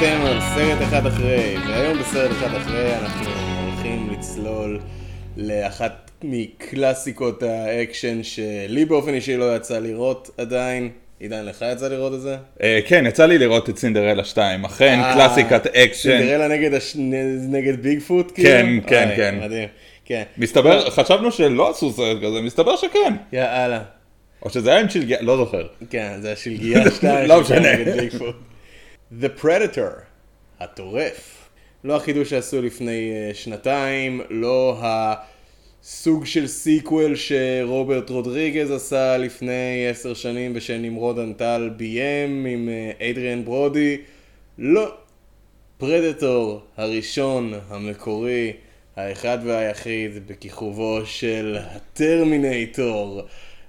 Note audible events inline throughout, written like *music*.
ואתם על סרט אחד אחרי, והיום בסרט אחד אחרי אנחנו הולכים לצלול לאחת מקלאסיקות האקשן שלי באופן אישי לא יצא לראות עדיין. עידן, לך יצא לראות את זה? אה, כן, יצא לי לראות את סינדרלה 2, אכן אה, קלאסיקת אקשן. סינדרלה נגד הש- נגד Bigfoot? כן, כאילו? כן, אוי, כן. מדהים, כן. מסתבר, חשבנו שלא עשו סרט כזה, מסתבר שכן. יאללה. או שזה היה עם שלגיה, לא זוכר. כן, זה השלגיה *laughs* שתיים. לא שכן, משנה. The Predator, הטורף. לא החידוש שעשו לפני אה, שנתיים, לא הסוג של sequel שרוברט רודריגז עשה לפני עשר שנים ושנמרוד אנטל ביים עם אה, אדריאן ברודי. לא. פרדטור הראשון, המקורי, האחד והיחיד בכיכובו של הטרמינטור,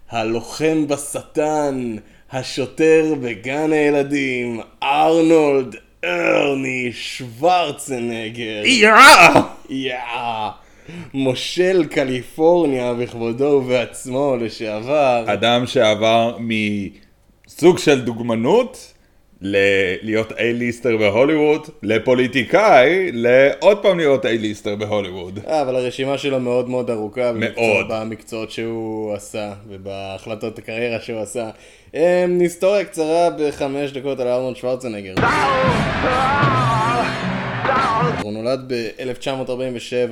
הלוחם בשטן, השוטר בגן הילדים, ארנולד ארני שוורצנגר. יאה! יאה! מושל קליפורניה בכבודו ובעצמו לשעבר. אדם שעבר מסוג של דוגמנות, להיות איי-ליסטר בהוליווד, לפוליטיקאי, לעוד פעם להיות איי-ליסטר בהוליווד. אה, אבל הרשימה שלו מאוד מאוד ארוכה. מאוד. במקצועות שהוא עשה, ובהחלטות הקריירה שהוא עשה. אמ, היסטוריה קצרה בחמש דקות על ארנולד שוורצנגר. הוא נולד ב-1947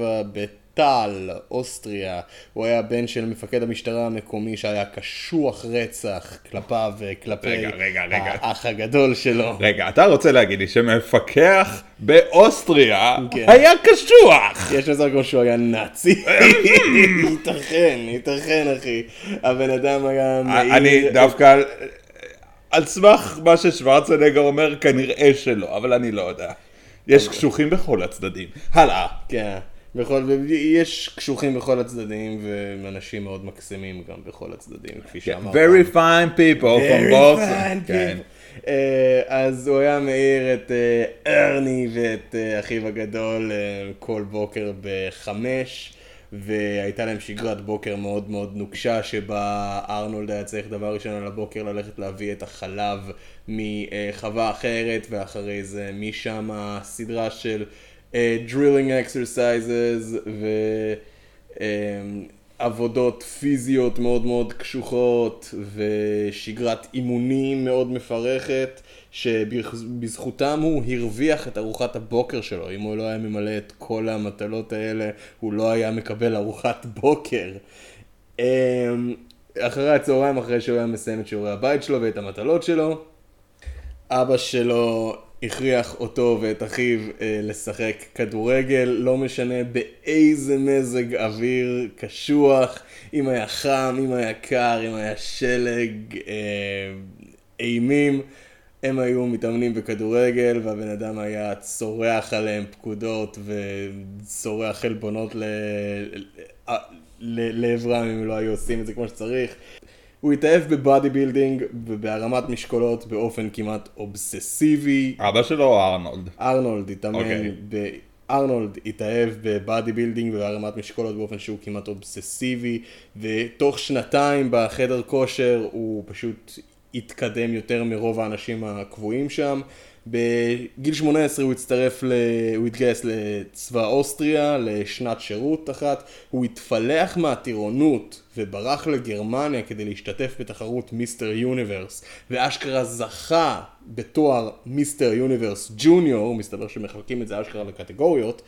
בטל, אוסטריה. הוא היה בן של מפקד המשטרה המקומי שהיה קשוח רצח כלפיו וכלפי רגע, רגע, רגע. האח הגדול שלו. רגע, אתה רוצה להגיד לי שמפקח באוסטריה כן. היה קשוח? יש לזה כמו שהוא היה נאצי. *laughs* ייתכן, ייתכן אחי. הבן אדם היה מאיר... אני דווקא, על- על סמך מה ששוורצנגר אומר, כנראה שלא, אבל אני לא יודע. יש קשוחים בכל הצדדים. הלאה. כן. בכל... יש קשוחים בכל הצדדים ואנשים מאוד מקסימים גם בכל הצדדים, כפי שאמרת. Very fine people from Boston. fine כן. אה, אז הוא היה מעיר את אה, ארני ואת אה, אחיו הגדול כל בוקר בחמש, והייתה להם שגרת בוקר מאוד מאוד נוקשה, שבה ארנולד היה צריך דבר ראשון על הבוקר ללכת להביא את החלב מחווה אחרת, ואחרי זה משם סדרה של drilling exercises ו... אה, עבודות פיזיות מאוד מאוד קשוחות ושגרת אימונים מאוד מפרכת שבזכותם הוא הרוויח את ארוחת הבוקר שלו. אם הוא לא היה ממלא את כל המטלות האלה הוא לא היה מקבל ארוחת בוקר. אמ, אחרי הצהריים אחרי שהוא היה מסיים את שיעורי הבית שלו ואת המטלות שלו אבא שלו הכריח אותו ואת אחיו אה, לשחק כדורגל, לא משנה באיזה מזג אוויר קשוח, אם היה חם, אם היה קר, אם היה שלג, אה, אימים, הם היו מתאמנים בכדורגל והבן אדם היה צורח עליהם פקודות וצורח. ל- ל- לעברם אם לא היו עושים את זה כמו שצריך. הוא התאהב ב body building ובהרמת משקולות באופן כמעט אובססיבי. אבא שלו או ארנולד? ארנולד התאמן אוקיי. ב... ארנולד התאהב ב body building ובהרמת משקולות באופן שהוא כמעט אובססיבי ותוך שנתיים בחדר כושר הוא פשוט התקדם יותר מרוב האנשים הקבועים שם. בגיל 18 הוא הצטרף, ל... הוא התגייס לצבא אוסטריה לשנת שירות אחת, הוא התפלח מהטירונות וברח לגרמניה כדי להשתתף בתחרות מיסטר יוניברס ואשכרה זכה בתואר מיסטר יוניברס ג'וניור, מסתבר שמחלקים את זה אשכרה לקטגוריות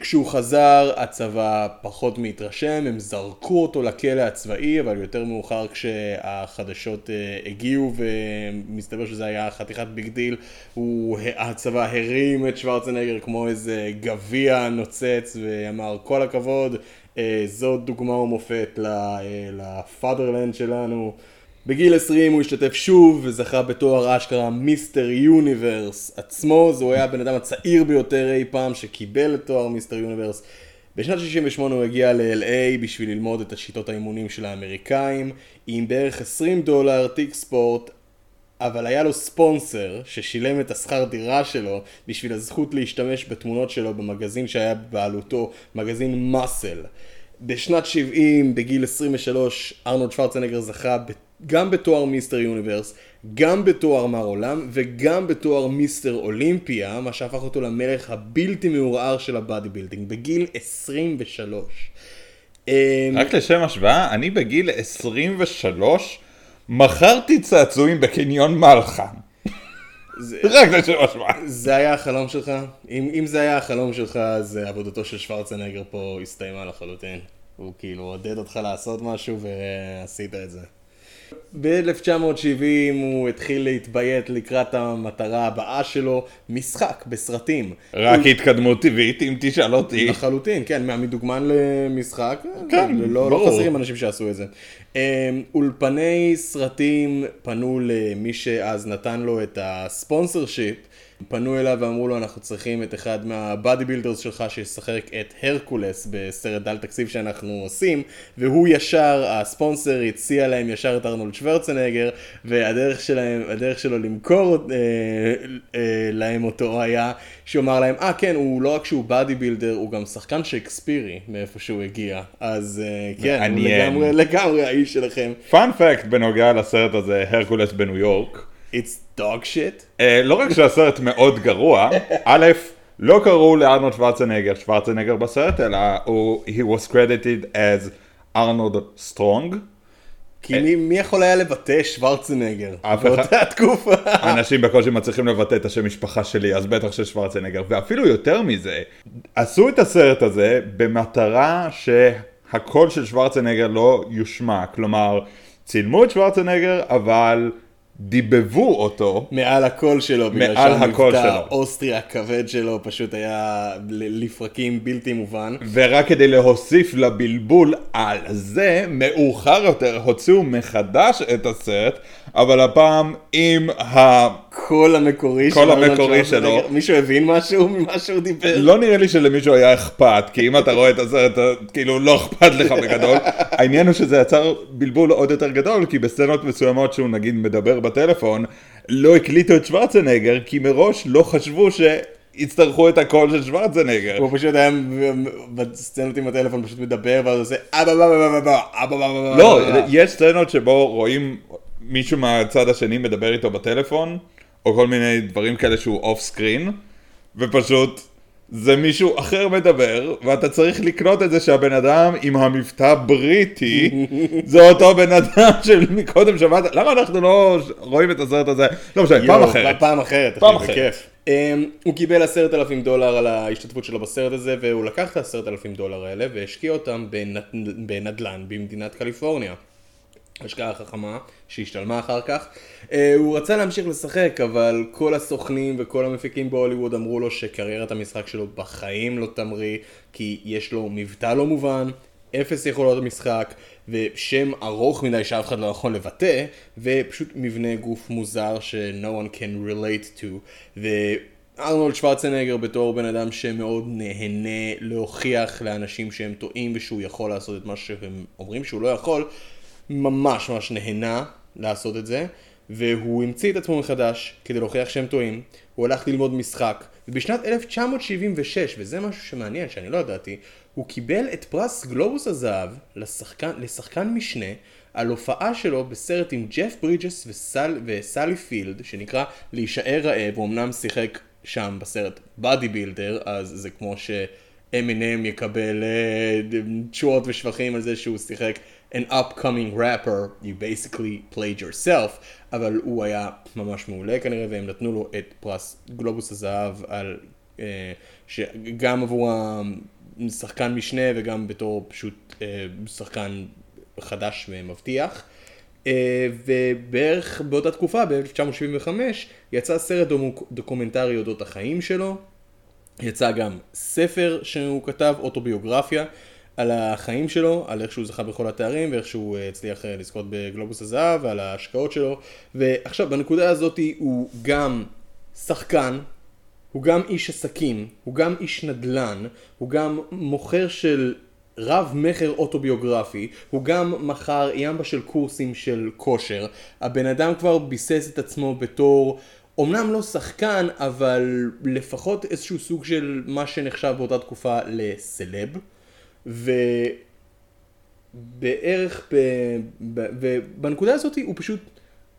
כשהוא חזר הצבא פחות מהתרשם, הם זרקו אותו לכלא הצבאי, אבל יותר מאוחר כשהחדשות אה, הגיעו ומסתבר שזה היה חתיכת big deal, הוא, הצבא הרים את שוורצנגר כמו איזה גביע נוצץ ואמר כל הכבוד, אה, זאת דוגמה ומופת ל fatherland שלנו. בגיל 20 הוא השתתף שוב וזכה בתואר אשכרה Mr. Universe עצמו, זה הוא היה הבן אדם הצעיר ביותר אי פעם שקיבל את תואר Mr. Universe. בשנת 68 הוא הגיע ל-LA בשביל ללמוד את השיטות האימונים של האמריקאים, עם בערך 20 דולר תיק ספורט, אבל היה לו ספונסר ששילם את השכר דירה שלו בשביל הזכות להשתמש בתמונות שלו במגזין שהיה בבעלותו, מגזין Muscle. בשנת 70, בגיל 23, ארנולד שוורצנגר זכה גם בתואר Mr. Universe גם בתואר מר עולם וגם בתואר Mr. Olympia, מה שהפך אותו למלך הבלתי מעורער של ה body building, בגיל 23. אמ, רק לשם השוואה, אני בגיל 23 מכרתי צעצועים בקניון מלחה. זה, *laughs* רק לשם השוואה. זה היה החלום שלך? אם, אם זה היה החלום שלך, אז עבודתו של שוורצנגר פה הסתיימה לחלוטין. הוא כאילו עודד אותך לעשות משהו ועשית את זה. ב-1970 הוא התחיל להתביית לקראת המטרה הבאה שלו, משחק בסרטים. רק התקדמות טבעית, אם תשאל אותי. לחלוטין, כן, מדוגמן למשחק, כן, לא, לא ברור. חסרים אנשים שעשו את זה. אמ, אולפני סרטים פנו למי שאז נתן לו את ה sponsorship, פנו אליו ואמרו לו אנחנו צריכים את אחד מה body builders שלך שישחק את הרקולס בסרט דל תקציב שאנחנו עושים, והוא ישר, הספונסר הציע להם ישר את ארנולד שוורצנגר, והדרך שלהם, הדרך שלו למכור אה, אה, להם אותו היה שהוא אמר להם, אה כן, הוא לא רק שהוא body builder, הוא גם שחקן שייקספירי מאיפה שהוא הגיע, אז אה, כן, הוא. לגמרי, לגמרי האיש שלכם. Fun fact בנוגע לסרט הזה, הרקולס בניו יורק. It's dog shit. אה, לא רק שהסרט מאוד גרוע, א', לא קראו לארנולד שוורצנגר שוורצנגר בסרט, אלא הוא, he was credited as Arnold Strong. כי מי, מי יכול היה לבטא שוורצנגר. באותה תקופה? אנשים בקושי מצליחים לבטא את השם משפחה שלי, אז בטח של שוורצנגר. ואפילו יותר מזה, עשו את הסרט הזה במטרה שהקול של שוורצנגר לא יושמע. כלומר, צילמו את שוורצנגר, אבל דיבבו אותו. מעל הקול שלו, בגלל שהמבטא. האוסטרי הכבד שלו פשוט היה לפרקים בלתי מובן. ורק כדי להוסיף לבלבול על זה, מאוחר יותר הוציאו מחדש את הסרט, אבל הפעם עם ה... קול המקורי ארנולד המקורי. שלו. מישהו הבין משהו ממה שהוא דיבר? לא נראה לי שלמישהו היה אכפת, כי אם אתה רואה את הסרט, כאילו לא אכפת לך בגדול. *laughs* העניין הוא שזה יצר בלבול עוד יותר גדול, כי בסצנות מסוימות שהוא נגיד מדבר בטלפון, לא הקליטו את שוורצנגר, כי מראש לא חשבו שיצטרכו את הקול של שוורצנגר. הוא פשוט היה בסצנות עם הטלפון פשוט מדבר ואז עושה אבא בבא בבא אבא בבא בבא לא. יש סצנות שבו רואים מישהו מהצד השני מדבר איתו בטלפון, או כל מיני דברים כאלה שהוא off screen, ופשוט זה מישהו אחר מדבר, ואתה צריך לקנות את זה שהבן אדם עם המבטא הבריטי, *laughs* זה אותו בן אדם שמקודם שמעת, למה אנחנו לא רואים את הסרט הזה? לא משנה, פעם אחרת. פעם אחרת, פעם אחרת. בכיף. Um, הוא קיבל עשרת אלפים דולר על ההשתתפות שלו בסרט הזה, והוא לקח את העשרת אלפים דולר האלה והשקיע אותם בנד... בנדל"ן במדינת קליפורניה. השקעה חכמה שהשתלמה אחר כך. Uh, הוא רצה להמשיך לשחק, אבל כל הסוכנים וכל המפיקים בהוליווד אמרו לו שקריירת המשחק שלו בחיים לא תמריא, כי יש לו מבטא לא מובן, אפס יכולות במשחק, ושם ארוך מדי שאף אחד לא יכול לבטא, ופשוט מבנה גוף מוזר ש-no one can relate to. וארנולד שוורצנגר בתור בן אדם שמאוד נהנה להוכיח לאנשים שהם טועים ושהוא יכול לעשות את מה שהם אומרים שהוא לא יכול, ממש ממש נהנה לעשות את זה, והוא המציא את עצמו מחדש כדי להוכיח שהם טועים, הוא הלך ללמוד משחק, ובשנת 1976, וזה משהו שמעניין שאני לא ידעתי, הוא קיבל את פרס גלובוס הזהב לשחקן, לשחקן משנה על הופעה שלו בסרט עם ג'ף ברידג'ס וסל, וסלי פילד, שנקרא להישאר רעב, הוא אמנם שיחק שם בסרט body builder, אז זה כמו שאמינם יקבל אה, תשואות ושבחים על זה שהוא שיחק an upcoming rapper, you basically played yourself, אבל הוא היה ממש מעולה כנראה, והם נתנו לו את פרס גלובוס הזהב על, אה, שגם עבור השחקן משנה וגם בתור פשוט אה, שחקן חדש ומבטיח. אה, ובערך באותה תקופה, ב-1975, יצא סרט דוקומנטרי אודות החיים שלו, יצא גם ספר שהוא כתב, אוטוביוגרפיה, על החיים שלו, על איך שהוא זכה בכל התארים ואיך שהוא אה, הצליח אה, לזכות בגלובוס הזהב ועל ההשקעות שלו. ועכשיו, בנקודה הזאת הוא גם שחקן, הוא גם איש עסקים, הוא גם איש נדל"ן, הוא גם מוכר של רב מכר אוטוביוגרפי, הוא גם מכר ימבה של קורסים של כושר. הבן אדם כבר ביסס את עצמו בתור, אמנם לא שחקן, אבל לפחות איזשהו סוג של מה שנחשב באותה תקופה לסלב. ובערך ב... ב... ובנקודה הזאת הוא פשוט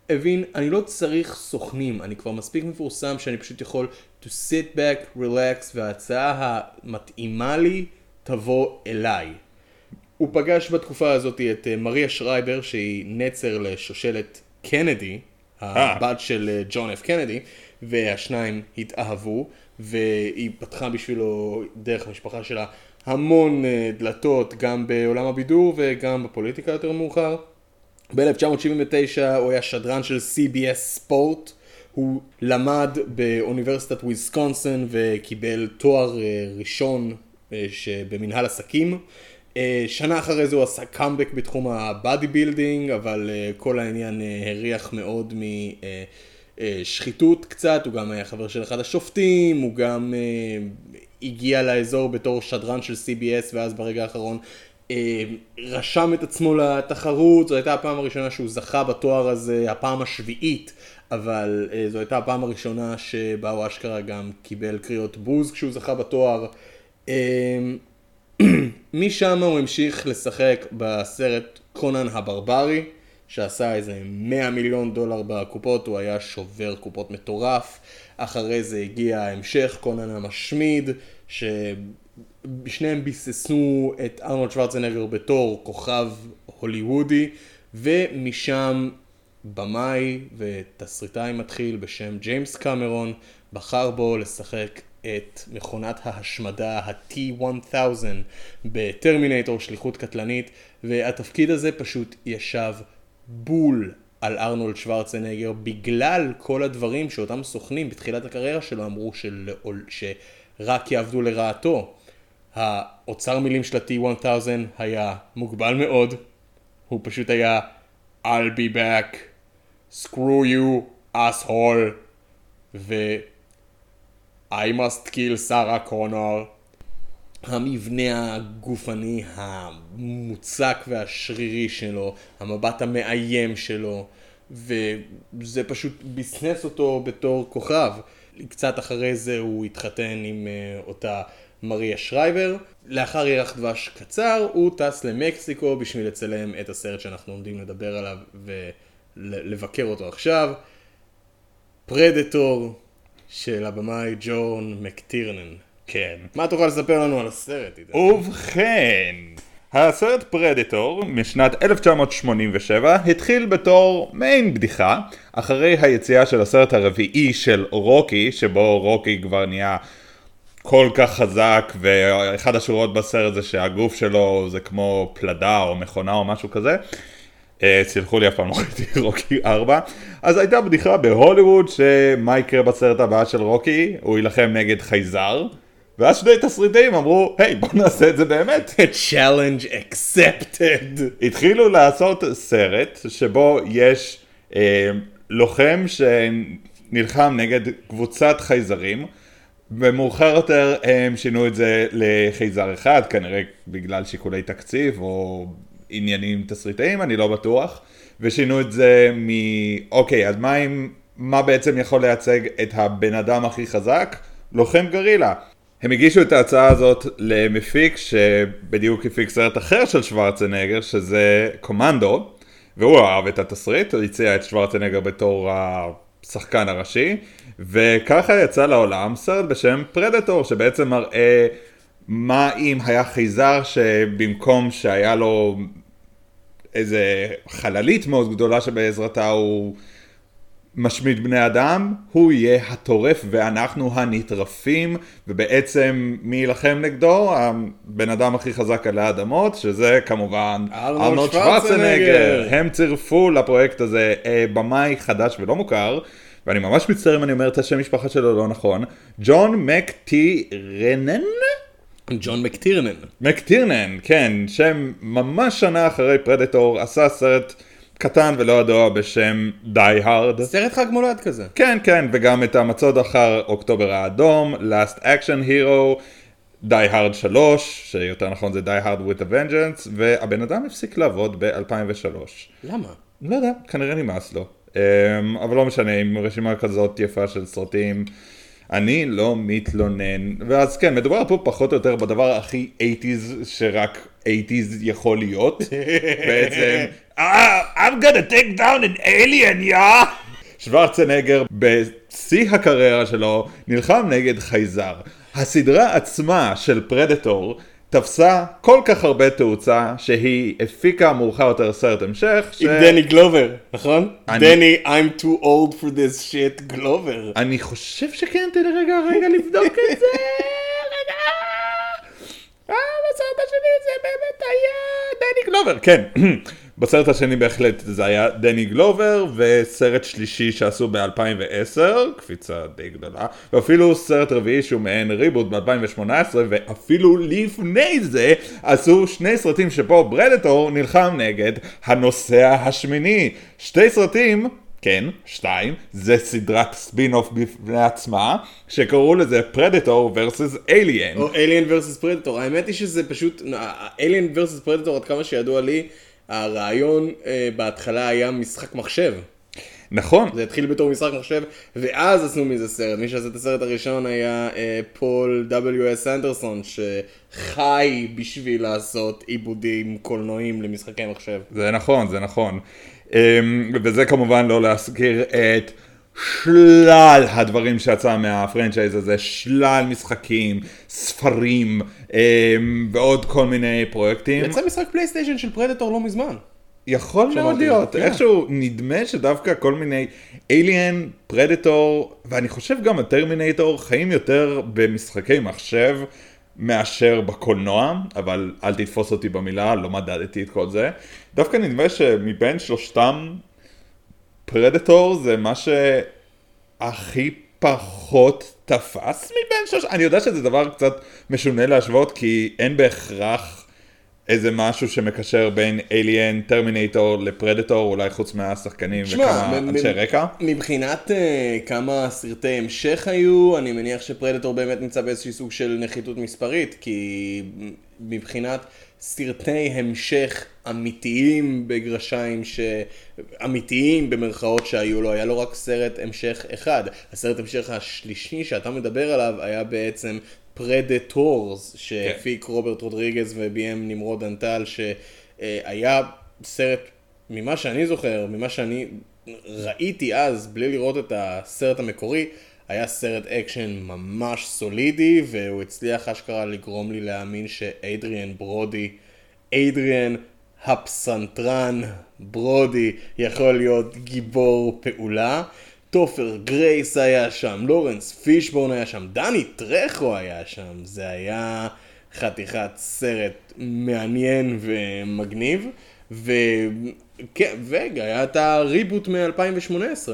הבין, אני לא צריך סוכנים, אני כבר מספיק מפורסם שאני פשוט יכול to sit back, relax, וההצעה המתאימה לי תבוא אליי. הוא פגש בתקופה הזאת את אה, מריה שרייבר, שהיא נצר לשושלת קנדי, הבת של אה, ג'ון אף קנדי, והשניים התאהבו, והיא פתחה בשבילו, דרך המשפחה שלה, המון אה, דלתות, גם בעולם הבידור וגם בפוליטיקה יותר מאוחר. ב-1979 הוא היה שדרן של CBS ספורט, הוא למד באוניברסיטת וויסקונסין וקיבל תואר ראשון במנהל עסקים. אה, שנה אחרי זה הוא עשה קאמבק בתחום ה bodybuilding, אבל אה, כל העניין אה, הריח מאוד משחיתות קצת, הוא גם היה חבר של אחד השופטים, הוא גם הגיע לאזור בתור שדרן של CBS, ואז ברגע האחרון רשם את עצמו לתחרות, זו הייתה הפעם הראשונה שהוא זכה בתואר הזה, הפעם השביעית, אבל זו הייתה הפעם הראשונה שבה הוא אשכרה גם קיבל קריאות בוז כשהוא זכה בתואר. *clears throat* משם הוא המשיך לשחק בסרט קונן הברברי, שעשה איזה 100 מיליון דולר בקופות, הוא היה שובר קופות מטורף. אחרי זה הגיע ההמשך, קונן המשמיד, ששניהם ביססו את ארנולד שוורצנגר בתור כוכב הוליוודי, ומשם במאי ותסריטאי מתחיל בשם ג'יימס קמרון, בחר בו לשחק את מכונת ההשמדה ה-T-1000 בטרמינטור שליחות קטלנית והתפקיד הזה פשוט ישב בול על ארנולד שוורצנגר בגלל כל הדברים שאותם סוכנים בתחילת הקריירה שלו אמרו של... שרק יעבדו לרעתו. האוצר מילים של ה-T-1000 היה מוגבל מאוד, הוא פשוט היה I'll be back, screw you, asshole, ו... I must kill שרה קונור. המבנה הגופני המוצק והשרירי שלו, המבט המאיים שלו, וזה פשוט ביסנס אותו בתור כוכב. קצת אחרי זה הוא התחתן עם uh, אותה מריה שרייבר. לאחר ירח דבש קצר הוא טס למקסיקו בשביל לצלם את הסרט שאנחנו עומדים לדבר עליו ולבקר אותו עכשיו. פרדטור, של הבמאי ג'ון מקטירנן. כן. מה תוכל לספר לנו על הסרט? איתן? ובכן, הסרט פרדיטור משנת 1987 התחיל בתור מעין בדיחה אחרי היציאה של הסרט הרביעי של רוקי, שבו רוקי כבר נהיה כל כך חזק ואחד השורות בסרט זה שהגוף שלו זה כמו פלדה או מכונה או משהו כזה. אה, סלחו לי אף פעם לא ראיתי *laughs* רוקי 4 אז הייתה בדיחה בהוליווד שמה יקרה בסרט הבא של רוקי הוא יילחם נגד חייזר ואז שני תסריטאים אמרו היי בוא נעשה את זה באמת challenge accepted התחילו לעשות סרט שבו יש אה, לוחם שנלחם נגד קבוצת חייזרים ומאוחר יותר הם שינו את זה לחייזר אחד כנראה בגלל שיקולי תקציב או עניינים תסריטאיים, אני לא בטוח, ושינו את זה מ... אוקיי, אז מה עם... מה בעצם יכול לייצג את הבן אדם הכי חזק? לוחם גרילה. הם הגישו את ההצעה הזאת למפיק שבדיוק הפיק סרט אחר של שוורצנגר, שזה קומנדו, והוא אהב את התסריט, הוא הציע את שוורצנגר בתור השחקן הראשי, וככה יצא לעולם סרט בשם פרדטור, שבעצם מראה מה אם היה חייזר שבמקום שהיה לו איזה חללית מאוד גדולה שבעזרתה הוא משמיד בני אדם, הוא יהיה הטורף ואנחנו הנטרפים, ובעצם מי יילחם נגדו? הבן אדם הכי חזק על האדמות, שזה כמובן ארנולד שוורצנגר. הם צירפו לפרויקט הזה אה, במאי חדש ולא מוכר. ואני ממש מצטער אם אני אומר את השם משפחה שלו לא נכון, ג'ון מקטירנן? ג'ון מקטירנן. מקטירנן, כן, שם ממש שנה אחרי פרדטור עשה סרט קטן ולא ידוע בשם די הארד. סרט חג מולד כזה. כן, כן, וגם את המצוד אחר אוקטובר האדום, Last Action Hero, די הארד 3, שיותר נכון זה די הארד with a vengeance, והבן אדם הפסיק לעבוד ב-2003. למה? לא יודע, כנראה נמאס לו. אמ, אבל לא משנה, עם רשימה כזאת יפה של סרטים. אני לא מתלונן. ואז כן, מדובר פה פחות או יותר בדבר הכי 80's שרק 80's יכול להיות. *laughs* בעצם I'm gonna take down an alien, יא! שוורצנגר בשיא הקריירה שלו נלחם נגד חייזר. הסדרה עצמה של פרדטור תפסה כל כך הרבה תאוצה שהיא הפיקה מאוחר יותר סרט המשך ש... עם דני גלובר, נכון? אני- דני, I'm too old for this shit, גלובר. אני חושב שכן, תן לי רגע, רגע לבדוק את זה, רגע. אה, בסרט השני זה באמת היה דני גלובר, כן. בסרט השני בהחלט זה היה דני גלובר, וסרט שלישי שעשו ב-2010, קפיצה די גדולה, ואפילו סרט רביעי שהוא מעין ריבוט ב-2018, ואפילו לפני זה עשו שני סרטים שבו ברדטור נלחם נגד הנוסע השמיני. שתי סרטים כן, שתיים, זה סדרת ספין אוף בפני עצמה, שקראו לזה Predator versus Alien. או Alien vs Predator, האמת היא שזה פשוט, Alien vs Predator עד כמה שידוע לי, הרעיון אה, בהתחלה היה משחק מחשב. נכון, זה התחיל בתור משחק מחשב, ואז עשו מזה סרט. מי שעשה את הסרט הראשון היה אה, פול W.S. אנדרסון, שחי בשביל לעשות עיבודים קולנועיים למשחקי מחשב. זה נכון, זה נכון. אמ, וזה כמובן לא להזכיר את שלל הדברים שיצא מהפרנצ'ייז הזה, שלל משחקים, ספרים אמ, ועוד כל מיני פרויקטים. יצא משחק פלייסטיישן של פרדטור לא מזמן. יכול מאוד להיות, כן. איכשהו נדמה שדווקא כל מיני Alien, פרדטור, ואני חושב גם הטרמינטור חיים יותר במשחקי מחשב מאשר בקולנוע, אבל אל תתפוס אותי במילה, לא מדדתי את כל זה. דווקא נדמה שמבין שלושתם, פרדטור זה מה שהכי פחות תפס מבין שלושתם. אני יודע שזה דבר קצת משונה להשוות, כי אין בהכרח איזה משהו שמקשר בין אליאן, טרמינטור לפרדטור, אולי חוץ מהשחקנים שמע, וכמה מ- אנשי רקע. מבחינת uh, כמה סרטי המשך היו, אני מניח שפרדטור באמת נמצא באיזשהי סוג של נחיתות מספרית, כי מבחינת סרטי המשך אמיתיים בגרשיים, ש... אמיתיים במרכאות שהיו לו, היה לו רק סרט המשך אחד. הסרט המשך השלישי שאתה מדבר עליו היה בעצם פרדטורס, שהפיק רוברט רודריגז וביים נמרוד אנטל, שהיה סרט ממה שאני זוכר, ממה שאני ראיתי אז, בלי לראות את הסרט המקורי, היה סרט אקשן ממש סולידי, והוא הצליח אשכרה לגרום לי להאמין שאדריאן ברודי, אדריאן הפסנתרן ברודי, יכול להיות גיבור פעולה. טופר גרייס היה שם, לורנס פישבורן היה שם, דני טרחו היה שם, זה היה חתיכת סרט מעניין ומגניב, וכן, והיה את הריבוט מ-2018.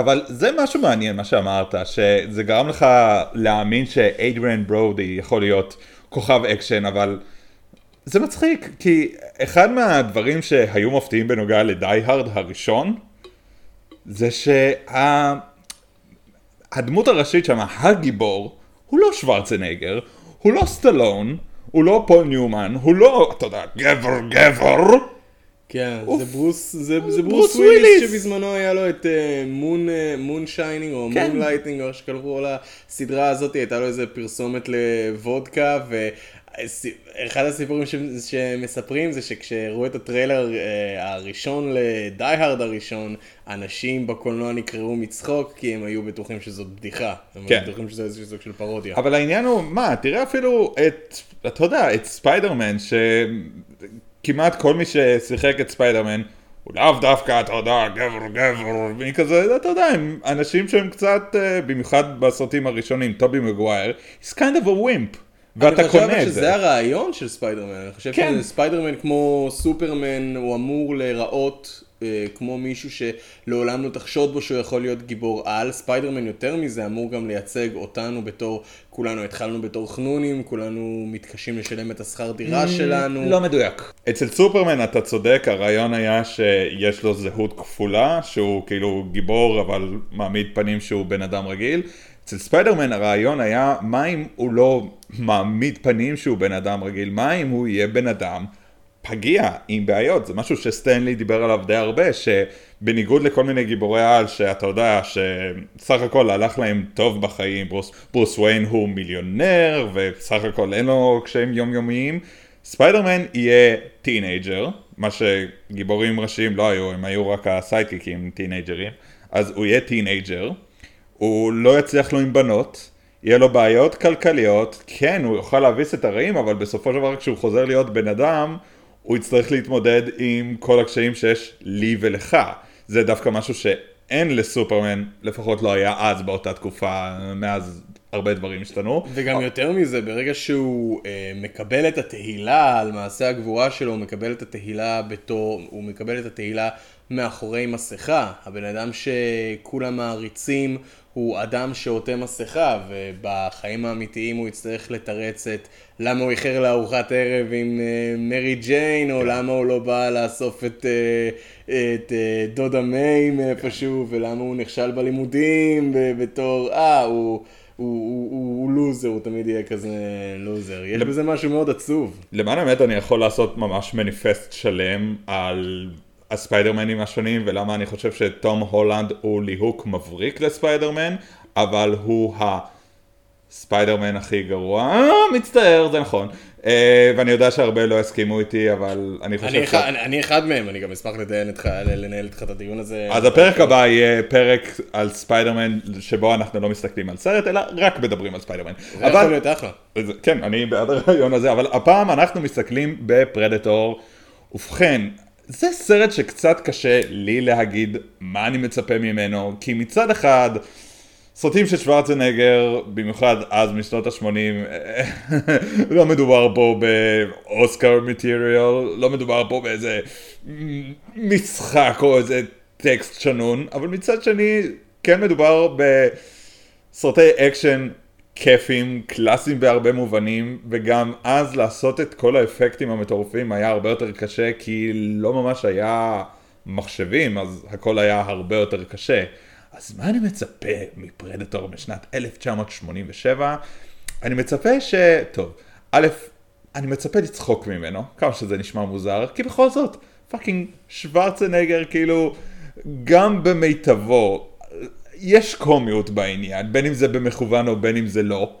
אבל זה משהו מעניין מה שאמרת, שזה גרם לך להאמין שאדריאן ברודי יכול להיות כוכב אקשן, אבל זה מצחיק, כי אחד מהדברים שהיו מפתיעים בנוגע ל Die Hard הראשון, זה שהדמות הראשית שם, הגיבור, הוא לא שוורצנגר, הוא לא סטלון, הוא לא פול ניומן, הוא לא, אתה יודע, גבר גבר. כן, אוף. זה ברוס, זה, זה זה ברוס ברוס וויליס. וויליס שבזמנו היה לו את Moon, Moonshining או כן. Moonlighting או איך שקראו לסדרה הזאת, הייתה לו איזה פרסומת לוודקה ואחד הסיפורים ש- שמספרים זה שכשראו את הטריילר אה, הראשון ל Die Hard הראשון, אנשים בקולנוע נקרעו מצחוק כי הם היו בטוחים שזאת בדיחה, הם כן. היו בטוחים שזה איזשהו סוג של פרודיה. אבל העניין הוא, מה, תראה אפילו את, אתה יודע, את ספיידרמן, שכמעט כל מי ששיחק את ספיידרמן, הוא לאו דווקא, אתה יודע, גבר גבר, מי כזה, אתה יודע, הם אנשים שהם קצת, אה, במיוחד בסרטים הראשונים, טובי מגווייר, he's kind of a wimp, ואתה אני חושב קונה את זה. שזה הרעיון של ספיידרמן, אני חושב כן. שספיידרמן כמו סופרמן הוא אמור להיראות אה, כמו מישהו שלעולם לא תחשוד בו שהוא יכול להיות גיבור על, ספיידרמן יותר מזה אמור גם לייצג אותנו בתור, כולנו התחלנו בתור חנונים, כולנו מתקשים לשלם את השכר דירה שלנו. לא מדויק. אצל סופרמן אתה צודק, הרעיון היה שיש לו זהות כפולה, שהוא כאילו גיבור אבל מעמיד פנים שהוא בן אדם רגיל. אצל ספיידרמן הרעיון היה, מה אם הוא לא מעמיד פנים שהוא בן אדם רגיל? מה אם הוא יהיה בן אדם פגיע עם בעיות? זה משהו שסטן לי דיבר עליו די הרבה, שבניגוד לכל מיני גיבורי על, שאתה יודע שסך הכל הלך להם טוב בחיים, ברוס, ברוס וויין הוא מיליונר, וסך הכל אין לו קשיים יומיומיים, ספיידרמן יהיה teenager, מה שגיבורים ראשיים לא היו, הם היו רק הסיידקיקים, טינאייג'רים, אז הוא יהיה teenager, הוא לא יצליח לו עם בנות, יהיה לו בעיות כלכליות, כן, הוא יוכל להביס את הרעים, אבל בסופו של דבר כשהוא חוזר להיות בן אדם, הוא יצטרך להתמודד עם כל הקשיים שיש לי ולך. זה דווקא משהו שאין לסופרמן, לפחות לא היה אז באותה תקופה, מאז הרבה דברים השתנו. וגם יותר מזה, ברגע שהוא אה, מקבל את התהילה על מעשה הגבורה שלו, הוא מקבל את התהילה בתור, הוא מקבל את התהילה מאחורי מסכה. הבן אדם שכולם מעריצים הוא אדם שעוטה מסכה, ובחיים האמיתיים הוא יצטרך לתרץ את למה הוא איחר לארוחת ערב עם אה, מרי ג'יין, או למה הוא לא בא לאסוף את, אה, את אה, דודה מיי מאיפשהו, ולמה הוא נכשל בלימודים בתור, אה, הוא... הוא, הוא, הוא, הוא לוזר, הוא תמיד יהיה כזה לוזר. יש בזה משהו מאוד עצוב. למען האמת אני יכול לעשות ממש מניפסט שלם על הספיידרמנים השונים ולמה אני חושב שתום הולנד הוא ליהוק מבריק לספיידרמן, אבל הוא הספיידרמן הכי גרוע, אה, מצטער, זה נכון. אה, ואני יודע שהרבה לא יסכימו איתי, אבל אני חושב אני, ש... אני, אני אחד מהם, אני גם אשמח לדיין איתך, לנהל איתך את הדיון הזה. אז הפרק הבא יהיה פרק על ספיידרמן, שבו אנחנו לא מסתכלים על סרט, אלא רק מדברים על ספיידרמן. זה אבל... יכול להיות אחלה. כן, אני בעד הרעיון הזה, אבל הפעם אנחנו מסתכלים בפרדטור. ובכן, זה סרט שקצת קשה לי להגיד מה אני מצפה ממנו, כי מצד אחד, סרטים של שוורצנגר, במיוחד אז משנות ה-80, *laughs* לא מדובר פה באוסקר מטריאל, לא מדובר פה באיזה משחק או איזה טקסט שנון, אבל מצד שני, כן מדובר בסרטי אקשן כיפים, קלאסיים בהרבה מובנים, וגם אז לעשות את כל האפקטים המטורפים היה הרבה יותר קשה, כי לא ממש היה מחשבים, אז הכל היה הרבה יותר קשה. אז מה אני מצפה מפרדטור משנת 1987? אני מצפה ש... טוב, א', אני מצפה לצחוק ממנו, כמה שזה נשמע מוזר, כי בכל זאת, fucking שוורצנגר, כאילו, גם במיטבו, יש קומיות בעניין, בין אם זה במכוון או בין אם זה לא.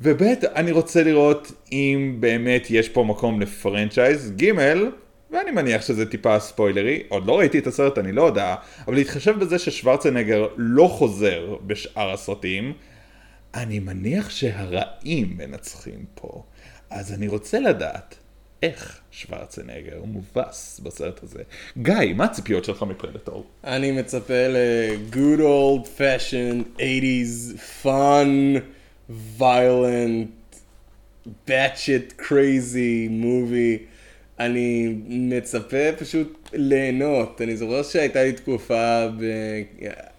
וב' אני רוצה לראות אם באמת יש פה מקום ל franchise. ג' ואני מניח שזה טיפה ספוילרי, עוד לא ראיתי את הסרט, אני לא יודע, אבל להתחשב בזה ששוורצנגר לא חוזר בשאר הסרטים, אני מניח שהרעים מנצחים פה. אז אני רוצה לדעת איך שוורצנגר מובס בסרט הזה. גיא, מה הציפיות שלך מפרדטור? אני מצפה ל-good old fashioned 80's fun, violent, batshit crazy movie. אני מצפה פשוט ליהנות. אני זוכר שהייתה לי תקופה, ב...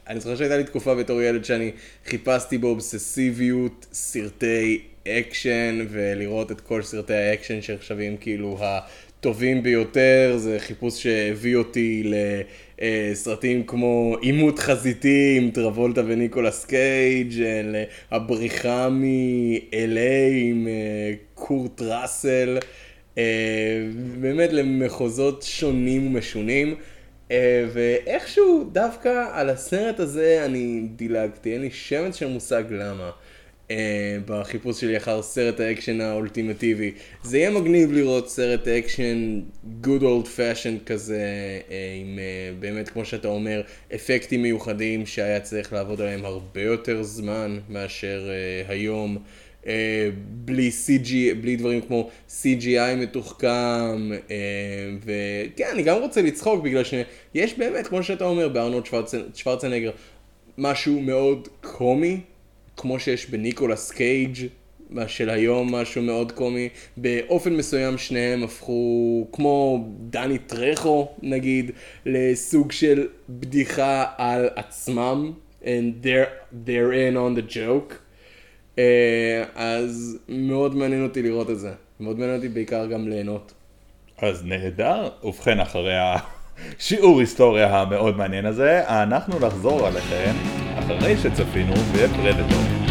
אני זוכר שהייתה לי תקופה בתור ילד שאני חיפשתי באובססיביות סרטי אקשן, ולראות את כל סרטי האקשן שנחשבים כאילו הטובים ביותר, זה חיפוש שהביא אותי לסרטים כמו עימות חזיתי עם טרבולטה וניקולס קייג', הבריחה מ-LA עם אה, קורט ראסל. אה, באמת למחוזות שונים ומשונים. אה, ואיכשהו דווקא על הסרט הזה אני דילגתי, אין לי שמץ של מושג למה. אה, בחיפוש שלי אחר סרט האקשן האולטימטיבי. זה יהיה מגניב לראות סרט אקשן good old fashion כזה, אה, עם אה, באמת, כמו שאתה אומר, אפקטים מיוחדים שהיה צריך לעבוד עליהם הרבה יותר זמן מאשר היום. בלי CG, בלי דברים כמו CGI מתוחכם, וכן, אני גם רוצה לצחוק בגלל שיש באמת, כמו שאתה אומר, בארנולד שוורצנגר, משהו מאוד קומי כמו שיש בניקולס קייג' של היום משהו מאוד קומי, באופן מסוים שניהם הפכו כמו דני טרחו נגיד לסוג של בדיחה על עצמם and they're, they're in on the joke. uh, אז מאוד מעניין אותי לראות את זה, מאוד מעניין אותי בעיקר גם ליהנות. אז נהדר, ובכן אחרי השיעור היסטוריה המאוד מעניין הזה, אנחנו נחזור עליכם אחרי שצפינו בפרדטור.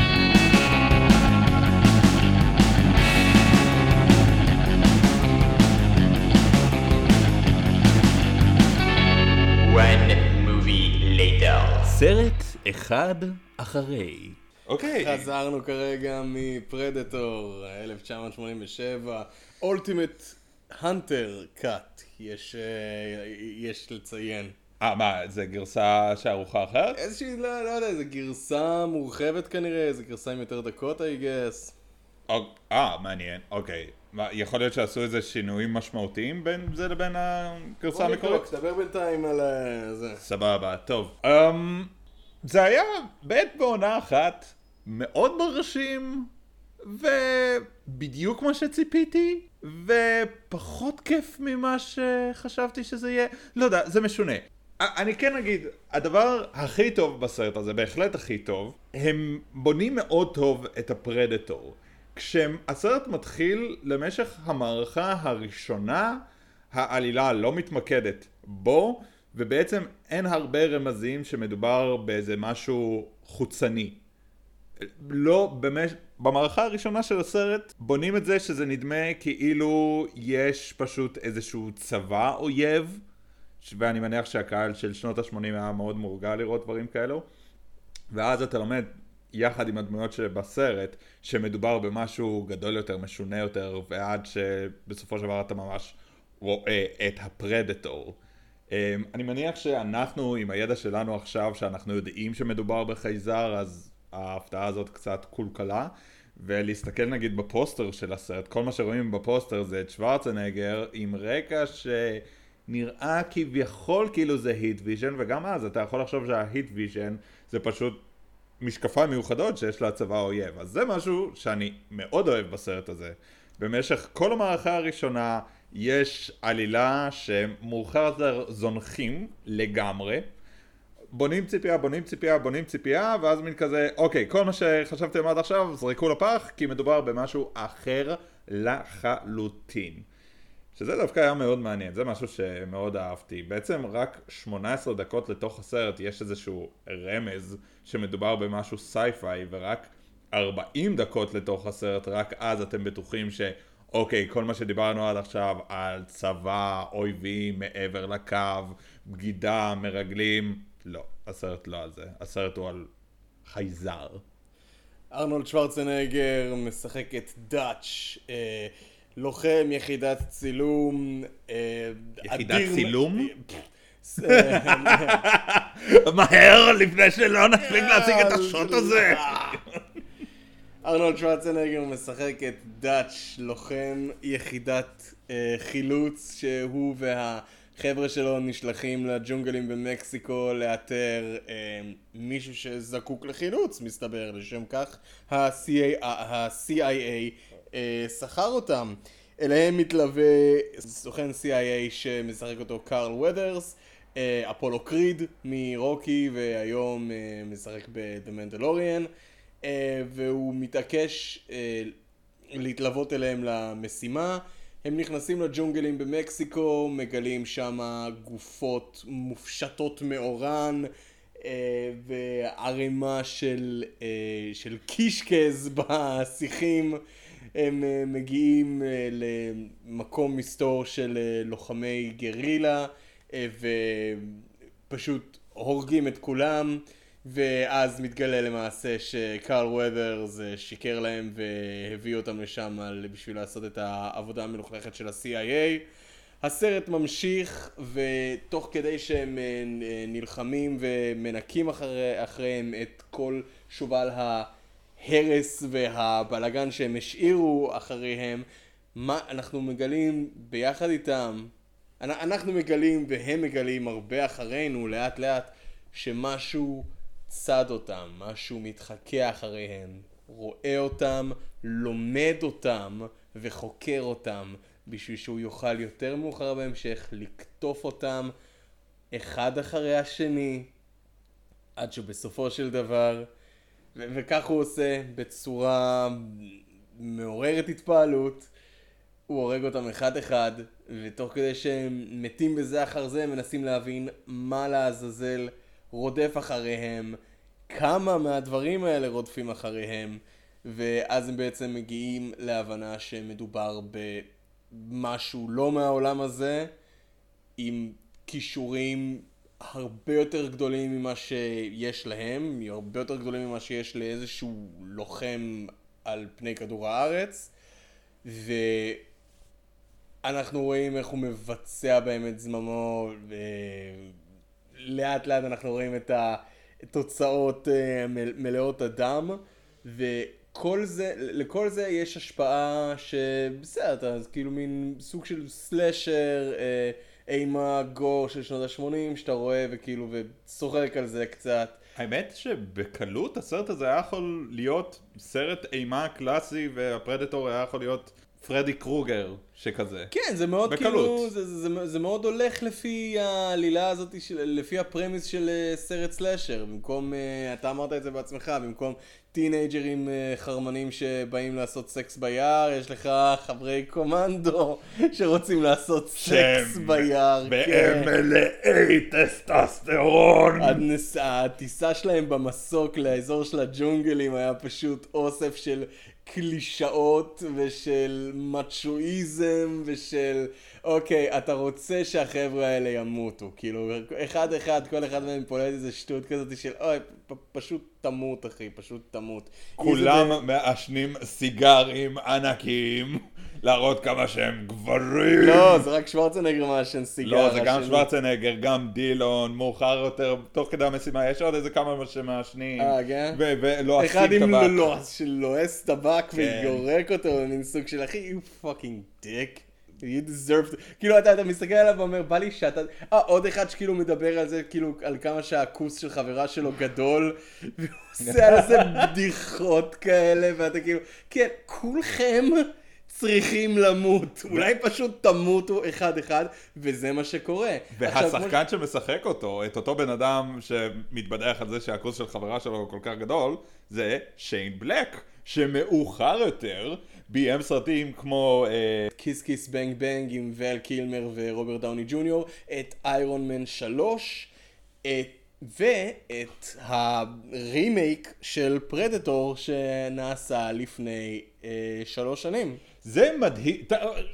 סרט אחד אחרי. אוקיי. חזרנו כרגע מפרדטור 1987, אולטימט הנטר קאט, יש, יש לציין. אה, מה, זה גרסה שערוכה אחרת? איזושהי, לא, לא יודע, איזה גרסה מורחבת כנראה, איזה גרסה עם יותר דקות, I guess. אוק- אה, מעניין, אוקיי. מה, יכול להיות שעשו איזה שינויים משמעותיים בין זה לבין הגרסה בוא המקורית? נבדוק, דבר בינתיים על ה- זה. סבבה, טוב. Um, זה היה בעת בעונה אחת מאוד מרשים, ובדיוק מה שציפיתי, ופחות כיף ממה שחשבתי שזה יהיה. לא יודע, זה משונה. אני כן אגיד, הדבר הכי טוב בסרט הזה, בהחלט הכי טוב, הם בונים מאוד טוב את הפרדטור. כשהסרט מתחיל למשך המערכה הראשונה, העלילה לא מתמקדת בו, ובעצם אין הרבה רמזים שמדובר באיזה משהו חוצני. לא, במש... במערכה הראשונה של הסרט בונים את זה שזה נדמה כאילו יש פשוט איזשהו צבא אויב, ואני מניח שהקהל של שנות ה-80 היה מאוד מורגל לראות דברים כאלו, ואז אתה לומד יחד עם הדמויות שבסרט, שמדובר במשהו גדול יותר, משונה יותר, ועד שבסופו של דבר אתה ממש רואה את הפרדטור. אמ, אני מניח שאנחנו, עם הידע שלנו עכשיו, שאנחנו יודעים שמדובר בחייזר, אז ההפתעה הזאת קצת קולקלה. ולהסתכל נגיד בפוסטר של הסרט, כל מה שרואים בפוסטר זה את שוורצנגר עם רקע שנראה כביכול כאילו זה heat vision, וגם אז אתה יכול לחשוב שה heat vision זה פשוט משקפיים מיוחדות שיש לצבא האויב. אז זה משהו שאני מאוד אוהב בסרט הזה. במשך כל המערכה הראשונה יש עלילה שמאוחר יותר זונחים לגמרי. בונים ציפייה, בונים ציפייה, בונים ציפייה, ואז מין כזה, אוקיי, כל מה שחשבתם עד עכשיו, זרקו לפח, כי מדובר במשהו אחר לחלוטין. שזה דווקא היה מאוד מעניין, זה משהו שמאוד אהבתי. בעצם רק 18 דקות לתוך הסרט יש איזשהו רמז שמדובר במשהו sci-fi, ורק 40 דקות לתוך הסרט, רק אז אתם בטוחים ש... אוקיי, כל מה שדיברנו עד עכשיו על צבא, אויבים, מעבר לקו, בגידה, מרגלים, לא, הסרט לא על זה, הסרט הוא על חייזר. ארנולד שוורצנגר משחק את דאץ', אה, לוחם יחידת צילום. אה, יחידת אדיר- צילום? אה, מהר, לפני שלא נספיק להציג את השוט הזה! ארנולד שוורצנגר משחק את דאץ', לוחם יחידת אה, חילוץ, שהוא והחבר'ה שלו נשלחים לג'ונגלים במקסיקו לאתר אה, מישהו שזקוק לחילוץ, מסתבר, לשם כך ה-CIA, ה-CIA אה, שכר אותם. אליהם מתלווה סוכן CIA שמשחק אותו קארל ודרס, אה, אפולו קריד מרוקי והיום אה, משחק Mandalorian. אה, והוא מתעקש להתלוות אליהם למשימה. הם נכנסים לג'ונגלים במקסיקו, מגלים שם גופות מופשטות מאורן וערימה של, של קישקז *laughs* בשיחים. הם אה, מגיעים אה, למקום מסתור של אה, לוחמי גרילה ופשוט הורגים את כולם. ואז מתגלה למעשה שקארל אה, שיקר להם והביא אותם לשם בשביל לעשות את העבודה המלוכלכת של ה-CIA. הסרט ממשיך, ותוך כדי שהם נלחמים ומנקים אחרי, אחריהם את כל שובל ההרס והבלגן שהם השאירו אחריהם, מה אנחנו מגלים ביחד איתם, אנ- אנחנו מגלים והם מגלים הרבה אחרינו לאט לאט שמשהו צד אותם, משהו מתחכה אחריהם, רואה אותם, לומד אותם וחוקר אותם בשביל שהוא יוכל יותר מאוחר בהמשך לקטוף אותם אחד אחרי השני עד שבסופו של דבר, ו- וכך הוא עושה בצורה מעוררת התפעלות, הוא הורג אותם אחד אחד, ותוך כדי שהם מתים בזה אחר זה, הם מנסים להבין מה לעזאזל רודף אחריהם, כמה מהדברים האלה רודפים אחריהם, ואז הם בעצם מגיעים להבנה שמדובר במשהו לא מהעולם הזה, עם כישורים הרבה יותר גדולים ממה שיש להם, הרבה יותר גדולים ממה שיש לאיזשהו לוחם על פני כדור הארץ, אנחנו רואים איך הוא מבצע בהם את זממו, לאט לאט אנחנו רואים את התוצאות אה, מלאות הדם, וכל זה, לכל זה יש השפעה שבסדר, אז כאילו מין סוג של סלאשר, אה, אימה גור של שנות ה-80 שאתה רואה וכאילו וצוחק על זה קצת. האמת שבקלות הסרט הזה היה יכול להיות סרט אימה קלאסי והפרדטור היה יכול להיות פרדי קרוגר שכזה. כן, זה מאוד בקלות. כאילו, זה, זה, זה, זה מאוד הולך לפי העלילה הזאת, של, לפי ה premise של אה, סרט slasher. במקום, אה, אתה אמרת את זה בעצמך, במקום טינאייג'רים אה, חרמנים שבאים לעשות סקס ביער, יש לך חברי קומנדו *laughs* שרוצים לעשות סקס ביער. והם כן. מלאי טסטוסטרון. הנס... הטיסה שלהם במסוק לאזור של הג'ונגלים היה פשוט אוסף של קלישאות ושל מצ'ואיזם ושל אוקיי, אתה רוצה שהחבר'ה האלה ימותו. כאילו, אחד אחד, כל אחד מהם פולט איזה שטות כזאת של אוי, פ- פשוט תמות אחי, פשוט תמות. כולם זה... מעשנים סיגרים ענקיים, להראות כמה שהם גברים. לא, זה רק שוורצנגר מעשן סיגר. לא, זה גם שוורצנגר, גם דילון, מאוחר יותר, תוך כדי המשימה, יש עוד איזה כמה שמעשנים. אה, כן? ולא אחד עם לועס טבק כן. ויורק אותו במין סוג של אחי, you fucking dick. you deserve, כאילו אתה, אתה מסתכל עליו ואומר, בא לי שאתה, אה, עוד אחד שכאילו מדבר על זה, כאילו, על כמה שהכוס של חברה שלו גדול, והוא עושה על זה *laughs* בדיחות כאלה, ואתה כאילו, כן, כולכם צריכים למות, אולי פשוט תמותו אחד-אחד, וזה מה שקורה. והשחקן עכשיו, שמשחק אותו, את אותו בן אדם שמתבדח על זה שהכוס של חברה שלו כל כך גדול, זה שיין בלק. שמאוחר יותר ביים סרטים כמו Kiss Kiss Bang Bang עם ואל קילמר ורוברט דאוני ג'וניור, את איירון מן 3, את... ואת הרימייק של פרדטור שנעשה לפני אה, שלוש שנים. זה מדהים,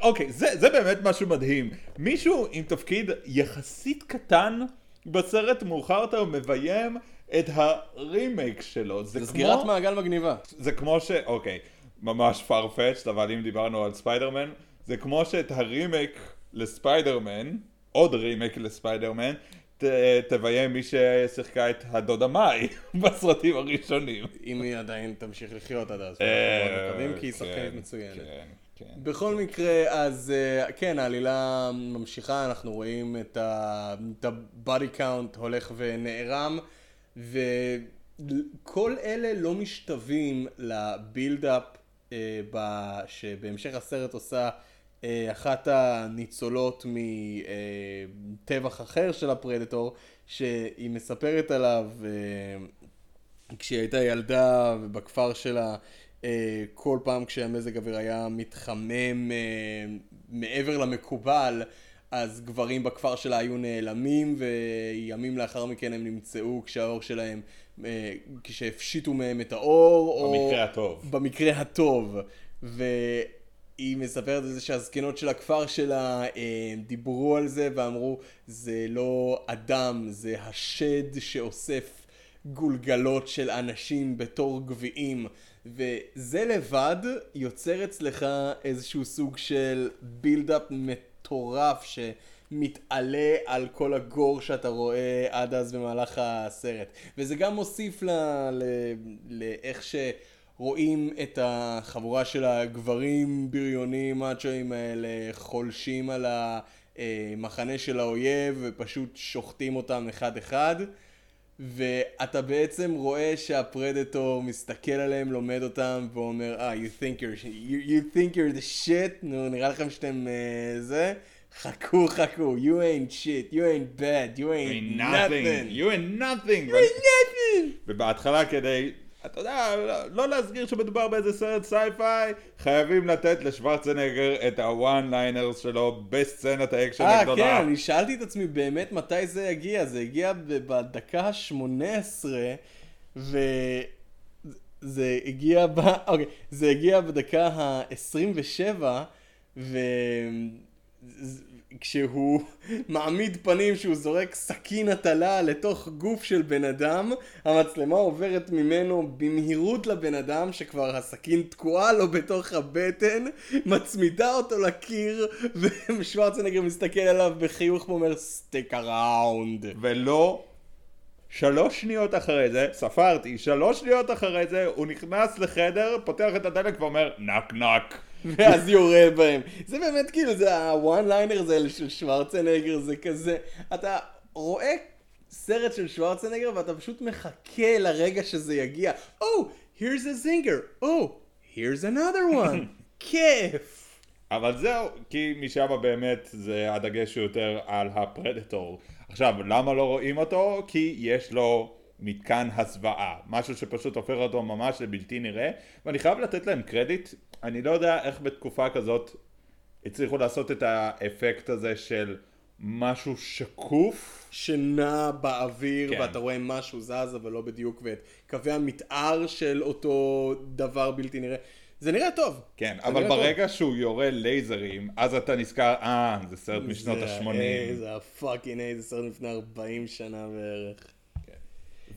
אוקיי, זה, זה באמת משהו מדהים. מישהו עם תפקיד יחסית קטן בסרט מאוחר יותר מביים את הרימייק שלו. זה, זה כמו... סגירת מעגל מגניבה. זה כמו ש... אוקיי, ממש farfetched, אבל אם דיברנו על ספיידרמן, זה כמו שאת הרימייק לספיידרמן, עוד רימייק לספיידרמן, ת, תביים מי ששיחקה את הדודה מאי *laughs* בסרטים הראשונים. אם היא עדיין תמשיך לחיות עד אז, אנחנו מקווים כי היא שחקנית כן, מצוינת. כן. כן. בכל מקרה, אז אה, כן, העלילה ממשיכה, אנחנו רואים את ה-body count הולך ונערם. וכל אלה לא משתווים לבילדאפ אה, שבהמשך הסרט עושה אה, אחת הניצולות מטבח אחר של הפרדטור, שהיא מספרת עליו אה, כשהיא הייתה ילדה ובכפר שלה אה, כל פעם כשהמזג אוויר היה מתחמם אה, מעבר למקובל אז גברים בכפר שלה היו נעלמים, וימים לאחר מכן הם נמצאו כשהאור שלהם, אה, כשהפשיטו מהם את האור. במקרה או... הטוב. במקרה הטוב. והיא מספרת על זה שהזקנות של הכפר שלה אה, דיברו על זה ואמרו, זה לא אדם, זה השד שאוסף גולגלות של אנשים בתור גביעים. וזה לבד יוצר אצלך איזשהו סוג של בילדאפ מטורף שמתעלה על כל הגור שאתה רואה עד אז במהלך הסרט. וזה גם מוסיף לאיך שרואים את החבורה של הגברים בריונים מאצ'ואים האלה חולשים על המחנה של האויב ופשוט שוחטים אותם אחד אחד. ואתה בעצם רואה שהפרדטור מסתכל עליהם, לומד אותם, ואומר, אה, ah, you think you're, you, you think you're the shit, נו, נראה לכם שאתם אה, זה? חכו, חכו, you ain't shit, you ain't bad, you ain't, ain't nothing. nothing. You ain't nothing. You ain't nothing. ובהתחלה כדי אתה יודע, לא להסגיר שמדובר באיזה סרט sci-fi, חייבים לתת לשוורצנגר את ה one-liners שלו בסצנת האקשן הגדולה. אה, כן, אני שאלתי את עצמי באמת מתי זה יגיע, זה הגיע בדקה ה-18, וזה הגיע ב... אוקיי, זה הגיע בדקה ה-27, ו... כשהוא *laughs* מעמיד פנים שהוא זורק סכין הטלה לתוך גוף של בן אדם, המצלמה עוברת ממנו במהירות לבן אדם שכבר הסכין תקועה לו בתוך הבטן, מצמידה אותו לקיר, *laughs* ושוורצנגר מסתכל עליו בחיוך ואומר stick around. ולא שלוש שניות אחרי זה, ספרתי, שלוש שניות אחרי זה, הוא נכנס לחדר, פותח את הדלת ואומר knock knock. ואז יורה בהם. זה באמת כאילו, זה ה one-liners האלה של שוורצנגר, זה כזה, אתה רואה סרט של שוורצנגר ואתה פשוט מחכה לרגע שזה יגיע. Oh, here's a zinger. Oh, here's another one. *laughs* כיף. אבל זהו, כי משם באמת זה הדגש הוא יותר על הפרדטור. עכשיו, למה לא רואים אותו? כי יש לו מתקן הסוואה, משהו שפשוט הופך אותו ממש לבלתי נראה, ואני חייב לתת להם קרדיט, אני לא יודע איך בתקופה כזאת הצליחו לעשות את האפקט הזה של משהו שקוף. שנע באוויר כן. ואתה רואה משהו זז אבל לא בדיוק ואת קווי המתאר של אותו דבר בלתי נראה. זה נראה טוב. כן, אבל נראה טוב. ברגע שהוא יורה לייזרים, אז אתה נזכר, אה, זה סרט משנות זה ה-80. ה-A, זה הפאקינג איי, זה סרט לפני 40 שנה בערך.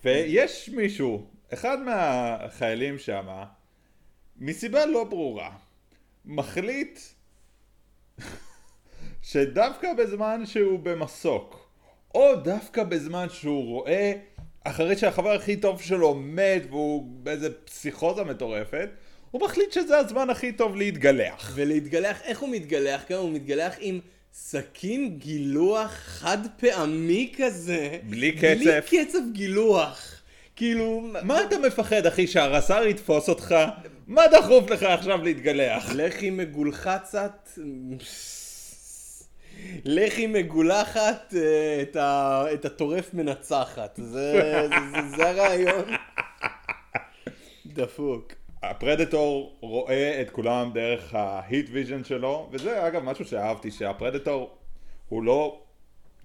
ויש מישהו, אחד מהחיילים שם, מסיבה לא ברורה, מחליט *laughs* שדווקא בזמן שהוא במסוק, או דווקא בזמן שהוא רואה, אחרי שהחבר הכי טוב שלו מת והוא באיזה פסיכוזה מטורפת, הוא מחליט שזה הזמן הכי טוב להתגלח. ולהתגלח, איך הוא מתגלח? כמה הוא מתגלח עם סכין גילוח חד פעמי כזה. בלי בלי קצף. קצף גילוח. כאילו... מה אתה מפחד אחי שהרס"ר יתפוס אותך? מה דחוף לך עכשיו להתגלח? לחי מגולחצת. לחי מגולחת אה, את, ה, את הטורף מנצחת. זה, זה, זה, זה הרעיון. דפוק. הפרדטור רואה את כולם דרך ה heat vision שלו, וזה אגב משהו שאהבתי, שהפרדטור הוא לא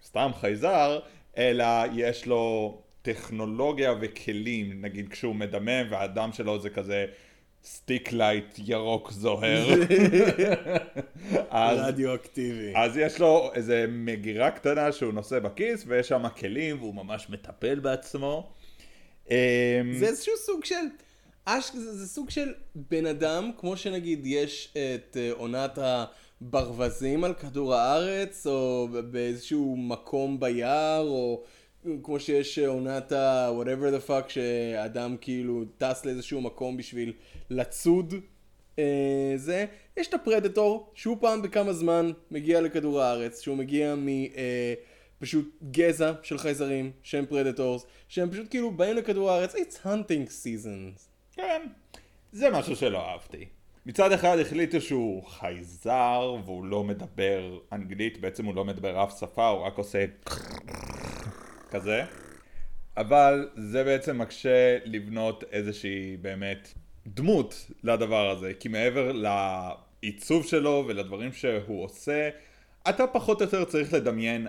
סתם חייזר, אלא יש לו טכנולוגיה וכלים, נגיד כשהוא מדמם והדם שלו זה כזה stick light ירוק זוהר. אז, רדיואקטיבי. אז יש לו איזה מגירה קטנה שהוא נושא בכיס, ויש שם כלים והוא ממש מטפל בעצמו. אמ, זה איזשהו סוג של, אש, זה, זה סוג של בן אדם, כמו שנגיד יש את אה, עונת הברווזים על כדור הארץ, או באיזשהו מקום ביער, או כמו שיש עונת ה- whatever the fuck, שאדם כאילו טס לאיזשהו מקום בשביל לצוד. אה, זה, יש את הפרדטור, שהוא פעם בכמה זמן מגיע לכדור הארץ, שהוא מגיע מ... אה, גזע של חייזרים שהם predators, שהם פשוט כאילו באים לכדור הארץ, it's hunting season. כן, זה משהו שלא אהבתי. מצד אחד החליטו שהוא חייזר והוא לא מדבר אנגלית, בעצם הוא לא מדבר אף שפה, הוא רק עושה כזה. אבל זה בעצם מקשה לבנות איזושהי באמת דמות לדבר הזה, כי מעבר לעיצוב שלו ולדברים שהוא עושה, אתה פחות או יותר צריך לדמיין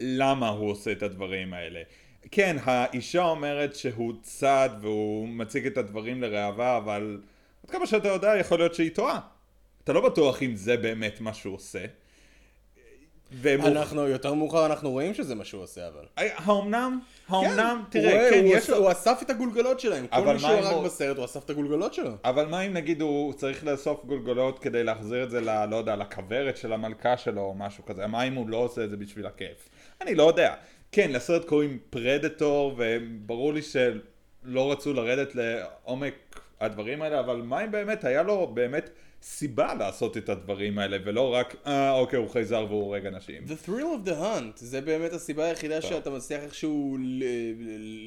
למה הוא עושה את הדברים האלה. כן, האישה אומרת שהוא צד והוא מציג את הדברים לראווה, אבל עד כמה שאתה יודע, יכול להיות שהיא טועה. אתה לא בטוח אם זה באמת מה שהוא עושה. והם אנחנו, יותר מאוחר אנחנו רואים שזה מה שהוא עושה אבל. האומנם? האומנם? הוא תראה, רואה, כן, הוא יש לו... הוא אסף את הגולגלות שלהם, כל מי שהוא הרג הוא- בסרט הוא אסף את הגולגלות שלו. אבל מה אם נגיד הוא צריך לאסוף גולגולות כדי להחזיר את זה ל... לא יודע, לכוורת של המלכה שלו או משהו כזה? מה אם הוא לא עושה את זה בשביל הכיף? אני לא יודע. כן, לסרט קוראים פרדטור, וברור לי שלא רצו לרדת לעומק הדברים האלה, אבל מה אם באמת היה לו באמת סיבה לעשות את הדברים האלה, ולא רק, אה, אוקיי, הוא חייזר והוא הורג אנשים. The thrill of the hunt, זה באמת הסיבה היחידה שאתה מצליח איכשהו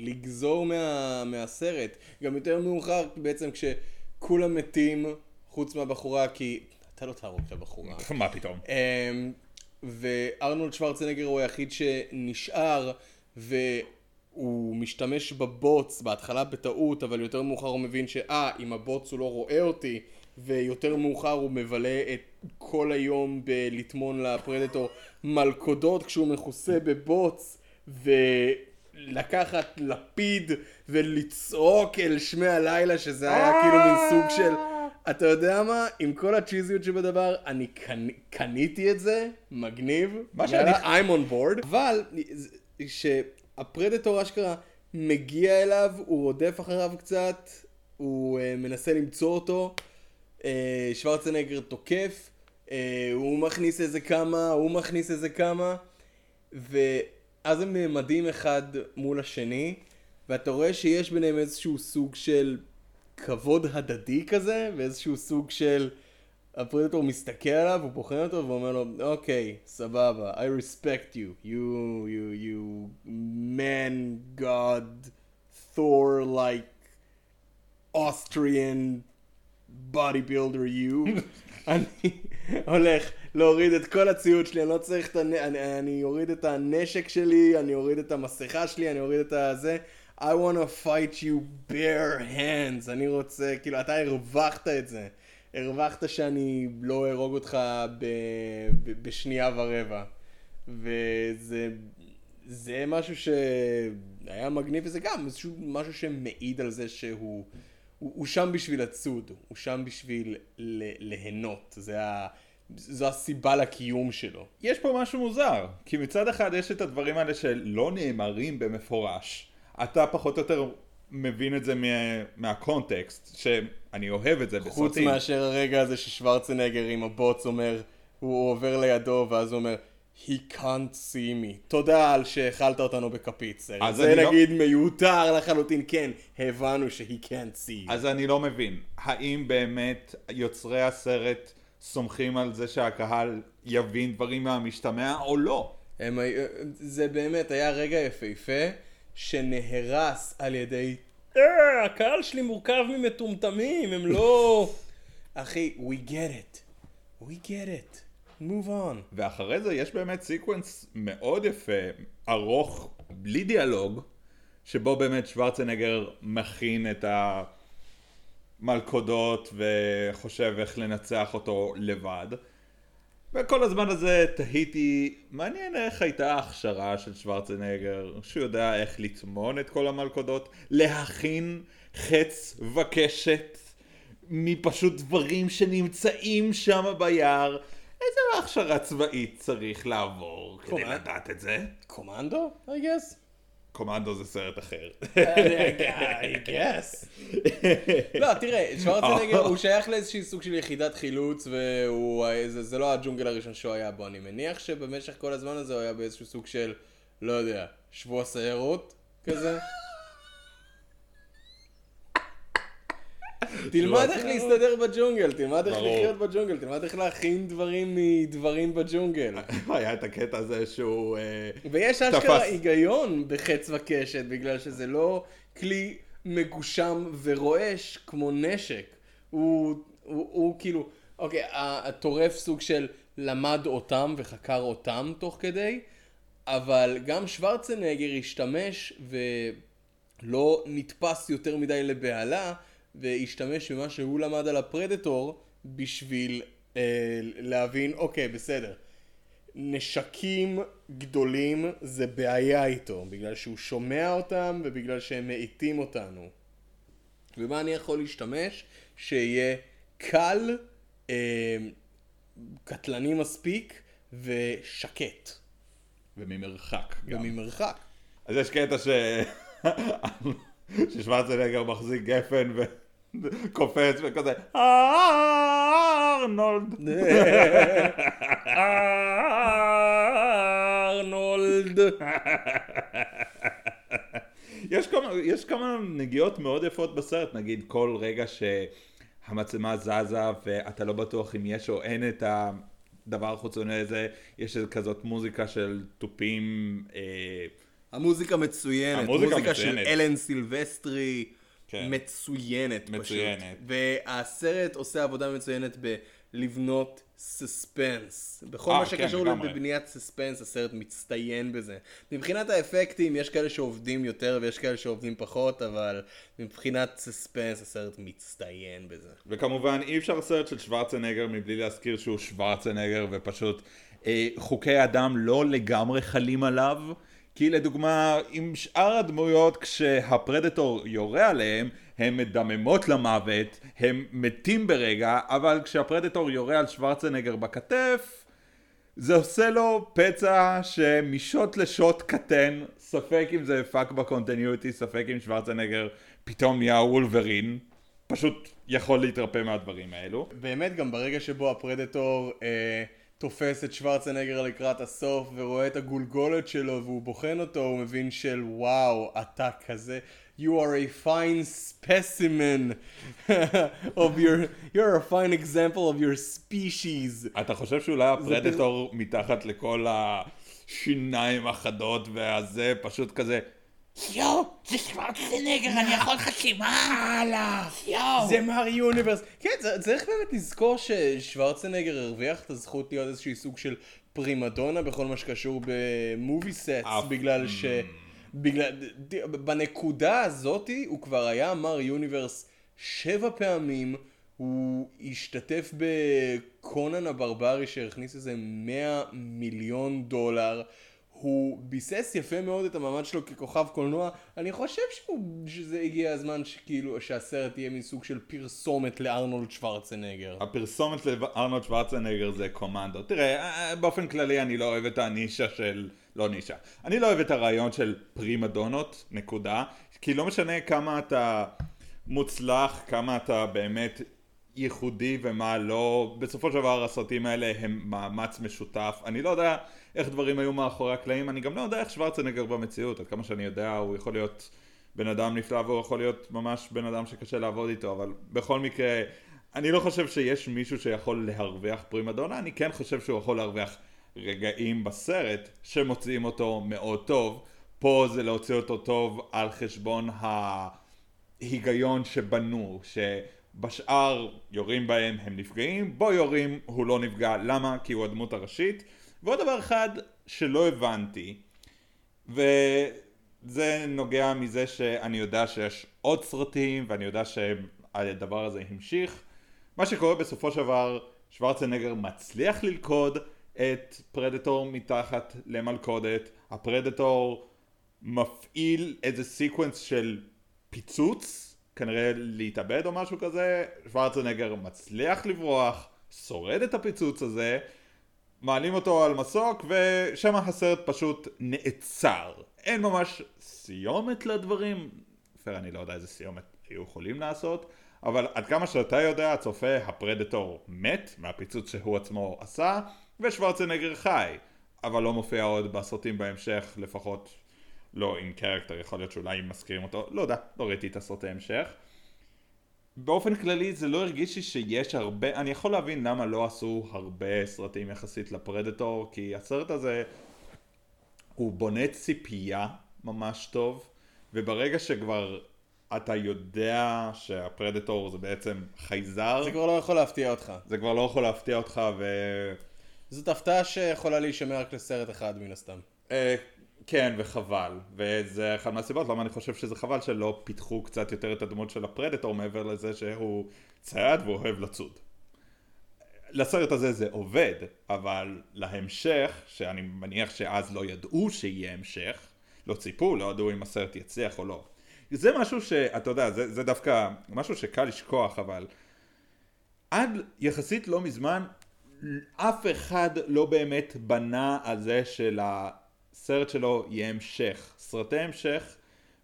לגזור מה, מהסרט. גם יותר מאוחר בעצם כשכולם מתים, חוץ מהבחורה, כי אתה לא תהרוג את הבחורה. מה פתאום? וארנולד שוורצנגר הוא היחיד שנשאר, והוא משתמש בבוץ, בהתחלה בטעות, אבל יותר מאוחר הוא מבין שאה, עם הבוץ הוא לא רואה אותי, ויותר מאוחר הוא מבלה את כל היום בלטמון לפרדטור מלכודות כשהוא מכוסה בבוץ, ולקחת לפיד ולצעוק אל שמי הלילה, שזה היה כאילו מין סוג של... אתה יודע מה? עם כל הצ'יזיות שבדבר, אני קנ... קניתי את זה, מגניב. מה שאני- I'm on board. אבל כשהפרדטור אשכרה מגיע אליו, הוא רודף אחריו קצת, הוא uh, מנסה למצוא אותו, uh, שוורצנגר תוקף, uh, הוא מכניס איזה כמה, הוא מכניס איזה כמה, ואז הם נעמדים אחד מול השני, ואתה רואה שיש ביניהם איזשהו סוג של כבוד הדדי כזה, ואיזשהו סוג של... הפרדטור מסתכל עליו, הוא בוחן אותו ואומר לו, אוקיי, סבבה, I respect you, you, you, you man, god, Thor like Austrian bodybuilder you. *laughs* אני הולך להוריד את כל הציוד שלי, אני לא צריך את הנ... אני, אני אוריד את הנשק שלי, אני אוריד את המסכה שלי, אני אוריד את הזה. I want to fight you bare hands. אני רוצה, כאילו, אתה הרווחת את זה. הרווחת שאני לא אהרוג אותך ב... ב... בשנייה ורבע. וזה זה משהו שהיה מגניב, וזה גם איזשהו משהו שמעיד על זה שהוא הוא, הוא שם בשביל לצוד, הוא שם בשביל ל... ליהנות. זה ה... זו הסיבה לקיום שלו. יש פה משהו מוזר, כי מצד אחד יש את הדברים האלה שלא נאמרים במפורש. אתה פחות או יותר מבין את זה מה, מהקונטקסט, שאני אוהב את זה בסרטים. חוץ מאשר הרגע הזה ששוורצנגר עם הבוץ אומר, הוא עובר לידו ואז הוא אומר, he can't see me. תודה על שהאכלת אותנו. אז זה לא- נגיד מיותר לחלוטין, כן, הבנו ש-he can't see. אז אני לא מבין, האם באמת יוצרי הסרט סומכים על זה שהקהל יבין דברים מהמשתמע או לא? הם, היו- זה באמת היה רגע יפהפה שנהרס על ידי "אה, הקהל שלי מורכב ממטומטמים, הם לא... *laughs* אחי, we get it. we get it. move on. ואחרי זה יש באמת sequence מאוד יפה, ארוך, בלי דיאלוג, שבו באמת שוורצנגר מכין את המלכודות וחושב איך לנצח אותו לבד. וכל הזמן הזה תהיתי, מעניין איך הייתה ההכשרה של שוורצנגר, שהוא יודע איך לטמון את כל המלכודות, להכין חץ וקשת מפשוט דברים שנמצאים שם ביער. איזה הכשרה צבאית צריך לעבור כדי. לדעת את זה? קומנדו, I guess. קומנדו זה סרט אחר. I guess. לא, תראה, שוורצנגר הוא שייך לאיזשהי סוג של יחידת חילוץ, והוא, זה, זה לא הג'ונגל הראשון שהוא היה בו. אני מניח שבמשך כל הזמן הזה הוא היה באיזשהו סוג של, לא יודע, שבוע סיירות כזה. תלמד איך להסתדר בג'ונגל, תלמד איך. לחיות בג'ונגל, תלמד איך להכין דברים מדברים בג'ונגל. *laughs* היה את הקטע הזה שהוא... אה, ויש אשכרה תפס. היגיון בחץ וקשת, בגלל שזה לא כלי מגושם ורועש כמו נשק. הוא, כאילו, אוקיי, הטורף סוג של למד אותם וחקר אותם תוך כדי, אבל גם שוורצנגר השתמש ולא נתפס יותר מדי לבהלה, והשתמש במה שהוא למד על הפרדטור בשביל אה, להבין, אוקיי, בסדר. נשקים גדולים זה בעיה איתו, בגלל שהוא שומע אותם ובגלל שהם מאיטים אותנו. ומה אני יכול להשתמש? שיהיה קל, אה, קטלני מספיק ושקט, וממרחק גם. וממרחק. אז יש קטע ש... *laughs* ששוורצנגר מחזיק גפן וקופץ וכזה ארנולד. ארנולד. יש כמה, יש כמה נגיעות מאוד יפות בסרט, נגיד כל רגע שהמצלמה זזה ואתה לא בטוח אם יש או אין את הדבר החיצוני הזה, יש איזה כזאת מוזיקה של תופים, אה, המוזיקה מצוינת, המוזיקה מוזיקה של מצוינת. אלן סילבסטרי כן. מצוינת פשוט. מצוינת. והסרט עושה עבודה מצוינת בלבנות suspense. בכל אה, מה כן, שקשור לגמרי. בבניית suspense, הסרט מצטיין בזה. מבחינת האפקטים, יש כאלה שעובדים יותר ויש כאלה שעובדים פחות, אבל מבחינת סספנס, הסרט מצטיין בזה. וכמובן אי אפשר סרט של שוורצנגר מבלי להזכיר שהוא שוורצנגר ופשוט אה, חוקי אדם לא לגמרי חלים עליו. כי לדוגמה, עם שאר הדמויות כשהפרדטור יורה עליהם, הן מדממות למוות, הם מתים ברגע, אבל כשהפרדטור יורה על שוורצנגר בכתף, זה עושה לו פצע שמשוט לשוט קטן, ספק אם זה פאק ב continuity, ספק אם שוורצנגר פתאום נהיה וולברין, פשוט יכול להתרפא מהדברים האלו. באמת גם ברגע שבו הפרדטור אה, תופס את שוורצנגר לקראת הסוף ורואה את הגולגולת שלו והוא בוחן אותו, הוא מבין של וואו, אתה כזה, you are a fine specimen *laughs* of your, you're a fine example of your species. אתה חושב שאולי הפרדטור מתחת לכל השיניים החדות והזה פשוט כזה יואו, זה שוורצנגר, אני יכול חתימה? הלאה, יואו. זה מר יוניברס. כן, זה- צריך באמת לזכור ששוורצנגר הרוויח את הזכות להיות איזשהי סוג של פרימדונה בכל מה שקשור במובי סטס, בגלל ש... בגלל... ד- בנקודה הזאתי הוא כבר היה מר יוניברס שבע פעמים. הוא השתתף בקונן הברברי שהכניס איזה 100 מיליון דולר. הוא ביסס יפה מאוד את המעמד שלו ככוכב קולנוע. אני חושב שהוא, שזה הגיע הזמן שכאילו שהסרט יהיה מין סוג של פרסומת לארנולד שוורצנגר. הפרסומת לארנולד שוורצנגר זה קומנדו. תראה, אה, באופן כללי אני לא אוהב את הנישה של... לא נישה. אני לא אוהב את הרעיון של פרימה דונות, נקודה. כי לא משנה כמה אתה מוצלח, כמה אתה באמת ייחודי ומה לא. בסופו של דבר הסרטים האלה הם מאמץ משותף. אני לא יודע איך דברים היו מאחורי הקלעים, אני גם לא יודע איך שוורצנגר במציאות. עד כמה שאני יודע, הוא יכול להיות... בן אדם נפלא והוא יכול להיות ממש בן אדם שקשה לעבוד איתו, אבל בכל מקרה, אני לא חושב שיש מישהו שיכול להרוויח פרימדונה, אני כן חושב שהוא יכול להרוויח רגעים בסרט שמוציאים אותו מאוד טוב. פה זה להוציא אותו טוב על חשבון ההיגיון שבנו, שבשאר יורים בהם הם נפגעים, בו יורים הוא לא נפגע, למה? כי הוא הדמות הראשית. ועוד דבר אחד שלא הבנתי, וזה נוגע מזה שאני יודע שיש עוד סרטים ואני יודע שהדבר הזה המשיך. מה שקורה בסופו של דבר, שוורצנגר מצליח ללכוד את פרדטור מתחת למלכודת, הפרדטור מפעיל איזה sequence של פיצוץ, כנראה להתאבד או משהו כזה, שוורצנגר מצליח לברוח, שורד את הפיצוץ הזה, מעלים אותו על מסוק ושם הסרט פשוט נעצר. אין ממש סיומת לדברים, פייר אני לא יודע איזה סיומת היו יכולים לעשות, אבל עד כמה שאתה יודע, הצופה, הפרדטור מת מהפיצוץ שהוא עצמו עשה, ושוורצנגר חי, אבל לא מופיע עוד בסרטים בהמשך, לפחות לא עם קרקטר, יכול להיות שאולי מזכירים אותו, לא יודע, לא ראיתי את הסרטי המשך. באופן כללי זה לא הרגיש לי שיש הרבה, אני יכול להבין למה לא עשו הרבה סרטים יחסית לפרדטור, כי הסרט הזה הוא בונה ציפייה ממש טוב, וברגע שכבר אתה יודע שהפרדטור זה בעצם חייזר, זה כבר לא יכול להפתיע אותך. זה כבר לא יכול להפתיע אותך ו... זאת הפתעה שיכולה להישמר רק לסרט אחד מן הסתם. אה, כן, וחבל. וזה אחת מהסיבות למה אני חושב שזה חבל שלא פיתחו קצת יותר את הדמות של הפרדטור מעבר לזה שהוא צייד ואוהב לצוד. לסרט הזה זה עובד, אבל להמשך, שאני מניח שאז לא ידעו שיהיה המשך, לא ציפו, לא ידעו אם הסרט יצליח או לא. זה משהו שאתה יודע, זה, זה דווקא משהו שקל לשכוח, אבל עד יחסית לא מזמן, אף אחד לא באמת בנה על זה שלסרט שלו יהיה המשך. סרטי המשך,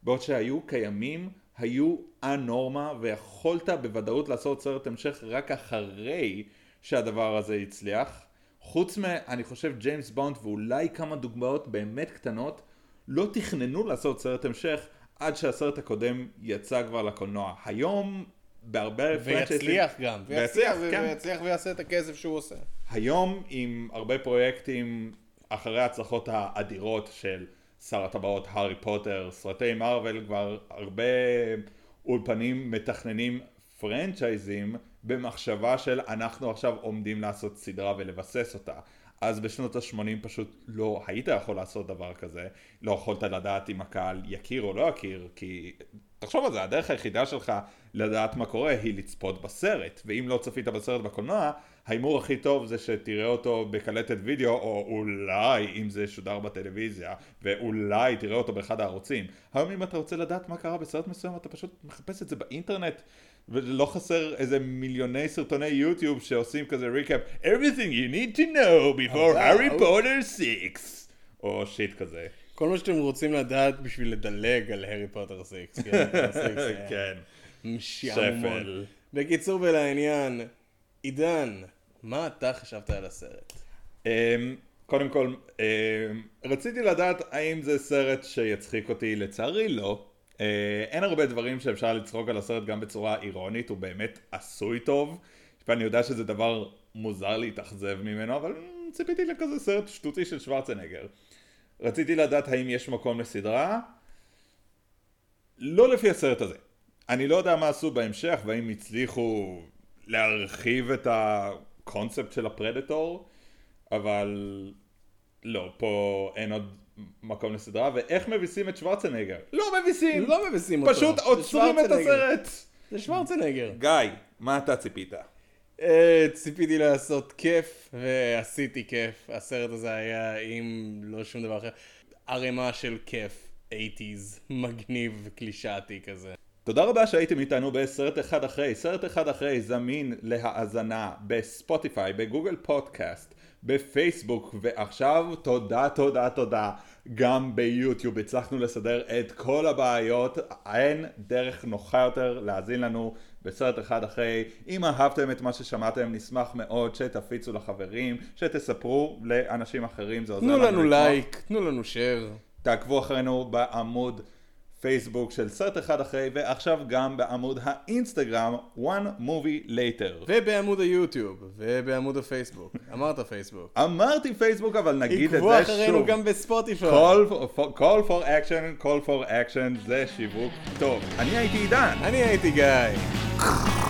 בעוד שהיו קיימים, היו הנורמה, ויכולת בוודאות לעשות סרט המשך רק אחרי שהדבר הזה הצליח. חוץ מ... אני חושב ג'יימס בונד ואולי כמה דוגמאות באמת קטנות, לא תכננו לעשות סרט המשך עד שהסרט הקודם יצא כבר לקולנוע. היום, בהרבה... ויצליח גם. ויצליח, כן. ויצליח ויעשה את הכסף שהוא עושה. היום עם הרבה פרויקטים אחרי ההצלחות האדירות של שר הטבעות, הארי פוטר, סרטי מארוול, כבר הרבה אולפנים מתכננים פרנצ'ייזים במחשבה של אנחנו עכשיו עומדים לעשות סדרה ולבסס אותה. אז בשנות ה-80 פשוט לא היית יכול לעשות דבר כזה, לא יכולת לדעת אם הקהל יכיר או לא יכיר, כי תחשוב על זה, הדרך היחידה שלך לדעת מה קורה היא לצפות בסרט, ואם לא צפית בסרט בקולנוע, ההימור הכי טוב זה שתראה אותו בקלטת וידאו, או אולי אם זה שודר בטלוויזיה, ואולי תראה אותו באחד הערוצים. היום אם אתה רוצה לדעת מה קרה בסרט מסוים, אתה פשוט מחפש את זה באינטרנט, ולא חסר איזה מיליוני סרטוני יוטיוב שעושים כזה ריקאפ, everything you need to know before אבל- Harry Potter 6, או שיט כזה. כל מה שאתם רוצים לדעת בשביל לדלג על הארי פוטר 6. כן, 6, *laughs* אה, כן. שפל. בקיצור ולעניין, עידן, מה אתה חשבת על הסרט? אמ, קודם כל, אמ, רציתי לדעת האם זה סרט שיצחיק אותי, לצערי לא. אה, אין הרבה דברים שאפשר לצחוק על הסרט גם בצורה אירונית, הוא באמת עשוי טוב. ואני יודע שזה דבר מוזר להתאכזב ממנו, אבל ציפיתי לכזה סרט שטותי של שוורצנגר. רציתי לדעת האם יש מקום לסדרה, לא לפי הסרט הזה. אני לא יודע מה עשו בהמשך, והאם הצליחו להרחיב את הקונספט של הפרדטור, אבל לא, פה אין עוד מקום לסדרה, ואיך מביסים את שוורצנגר? לא מביסים! לא מביסים אותו. פשוט עוצרים את. הסרט! זה שוורצנגר. גיא, מה אתה ציפית? אה, ציפיתי לעשות כיף, ועשיתי כיף. הסרט הזה היה עם לא שום דבר אחר. ערימה של כיף, 80's, מגניב, קלישאתי כזה. תודה רבה שהייתם איתנו בסרט אחד אחרי. סרט אחד אחרי זמין להאזנה בספוטיפיי, בגוגל פודקאסט, בפייסבוק, ועכשיו תודה, תודה, תודה, גם ביוטיוב. הצלחנו לסדר את כל הבעיות. אין דרך נוחה יותר להאזין לנו בסרט אחד אחרי. אם אהבתם את מה ששמעתם, נשמח מאוד שתפיצו לחברים, שתספרו לאנשים אחרים. זה עוזר תנו לנו. לייק, תנו לנו שייר. תעקבו אחרינו בעמוד פייסבוק של סרט אחד אחרי, ועכשיו גם בעמוד האינסטגרם one movie later. ובעמוד היוטיוב, ובעמוד הפייסבוק. *laughs* אמרת פייסבוק. אמרתי פייסבוק, אבל נגיד את עקבו זה אחרינו שוב. גם בספוטיפיי. call call for action, call for action, זה שיווק טוב. אני הייתי עידן. אני הייתי גיא.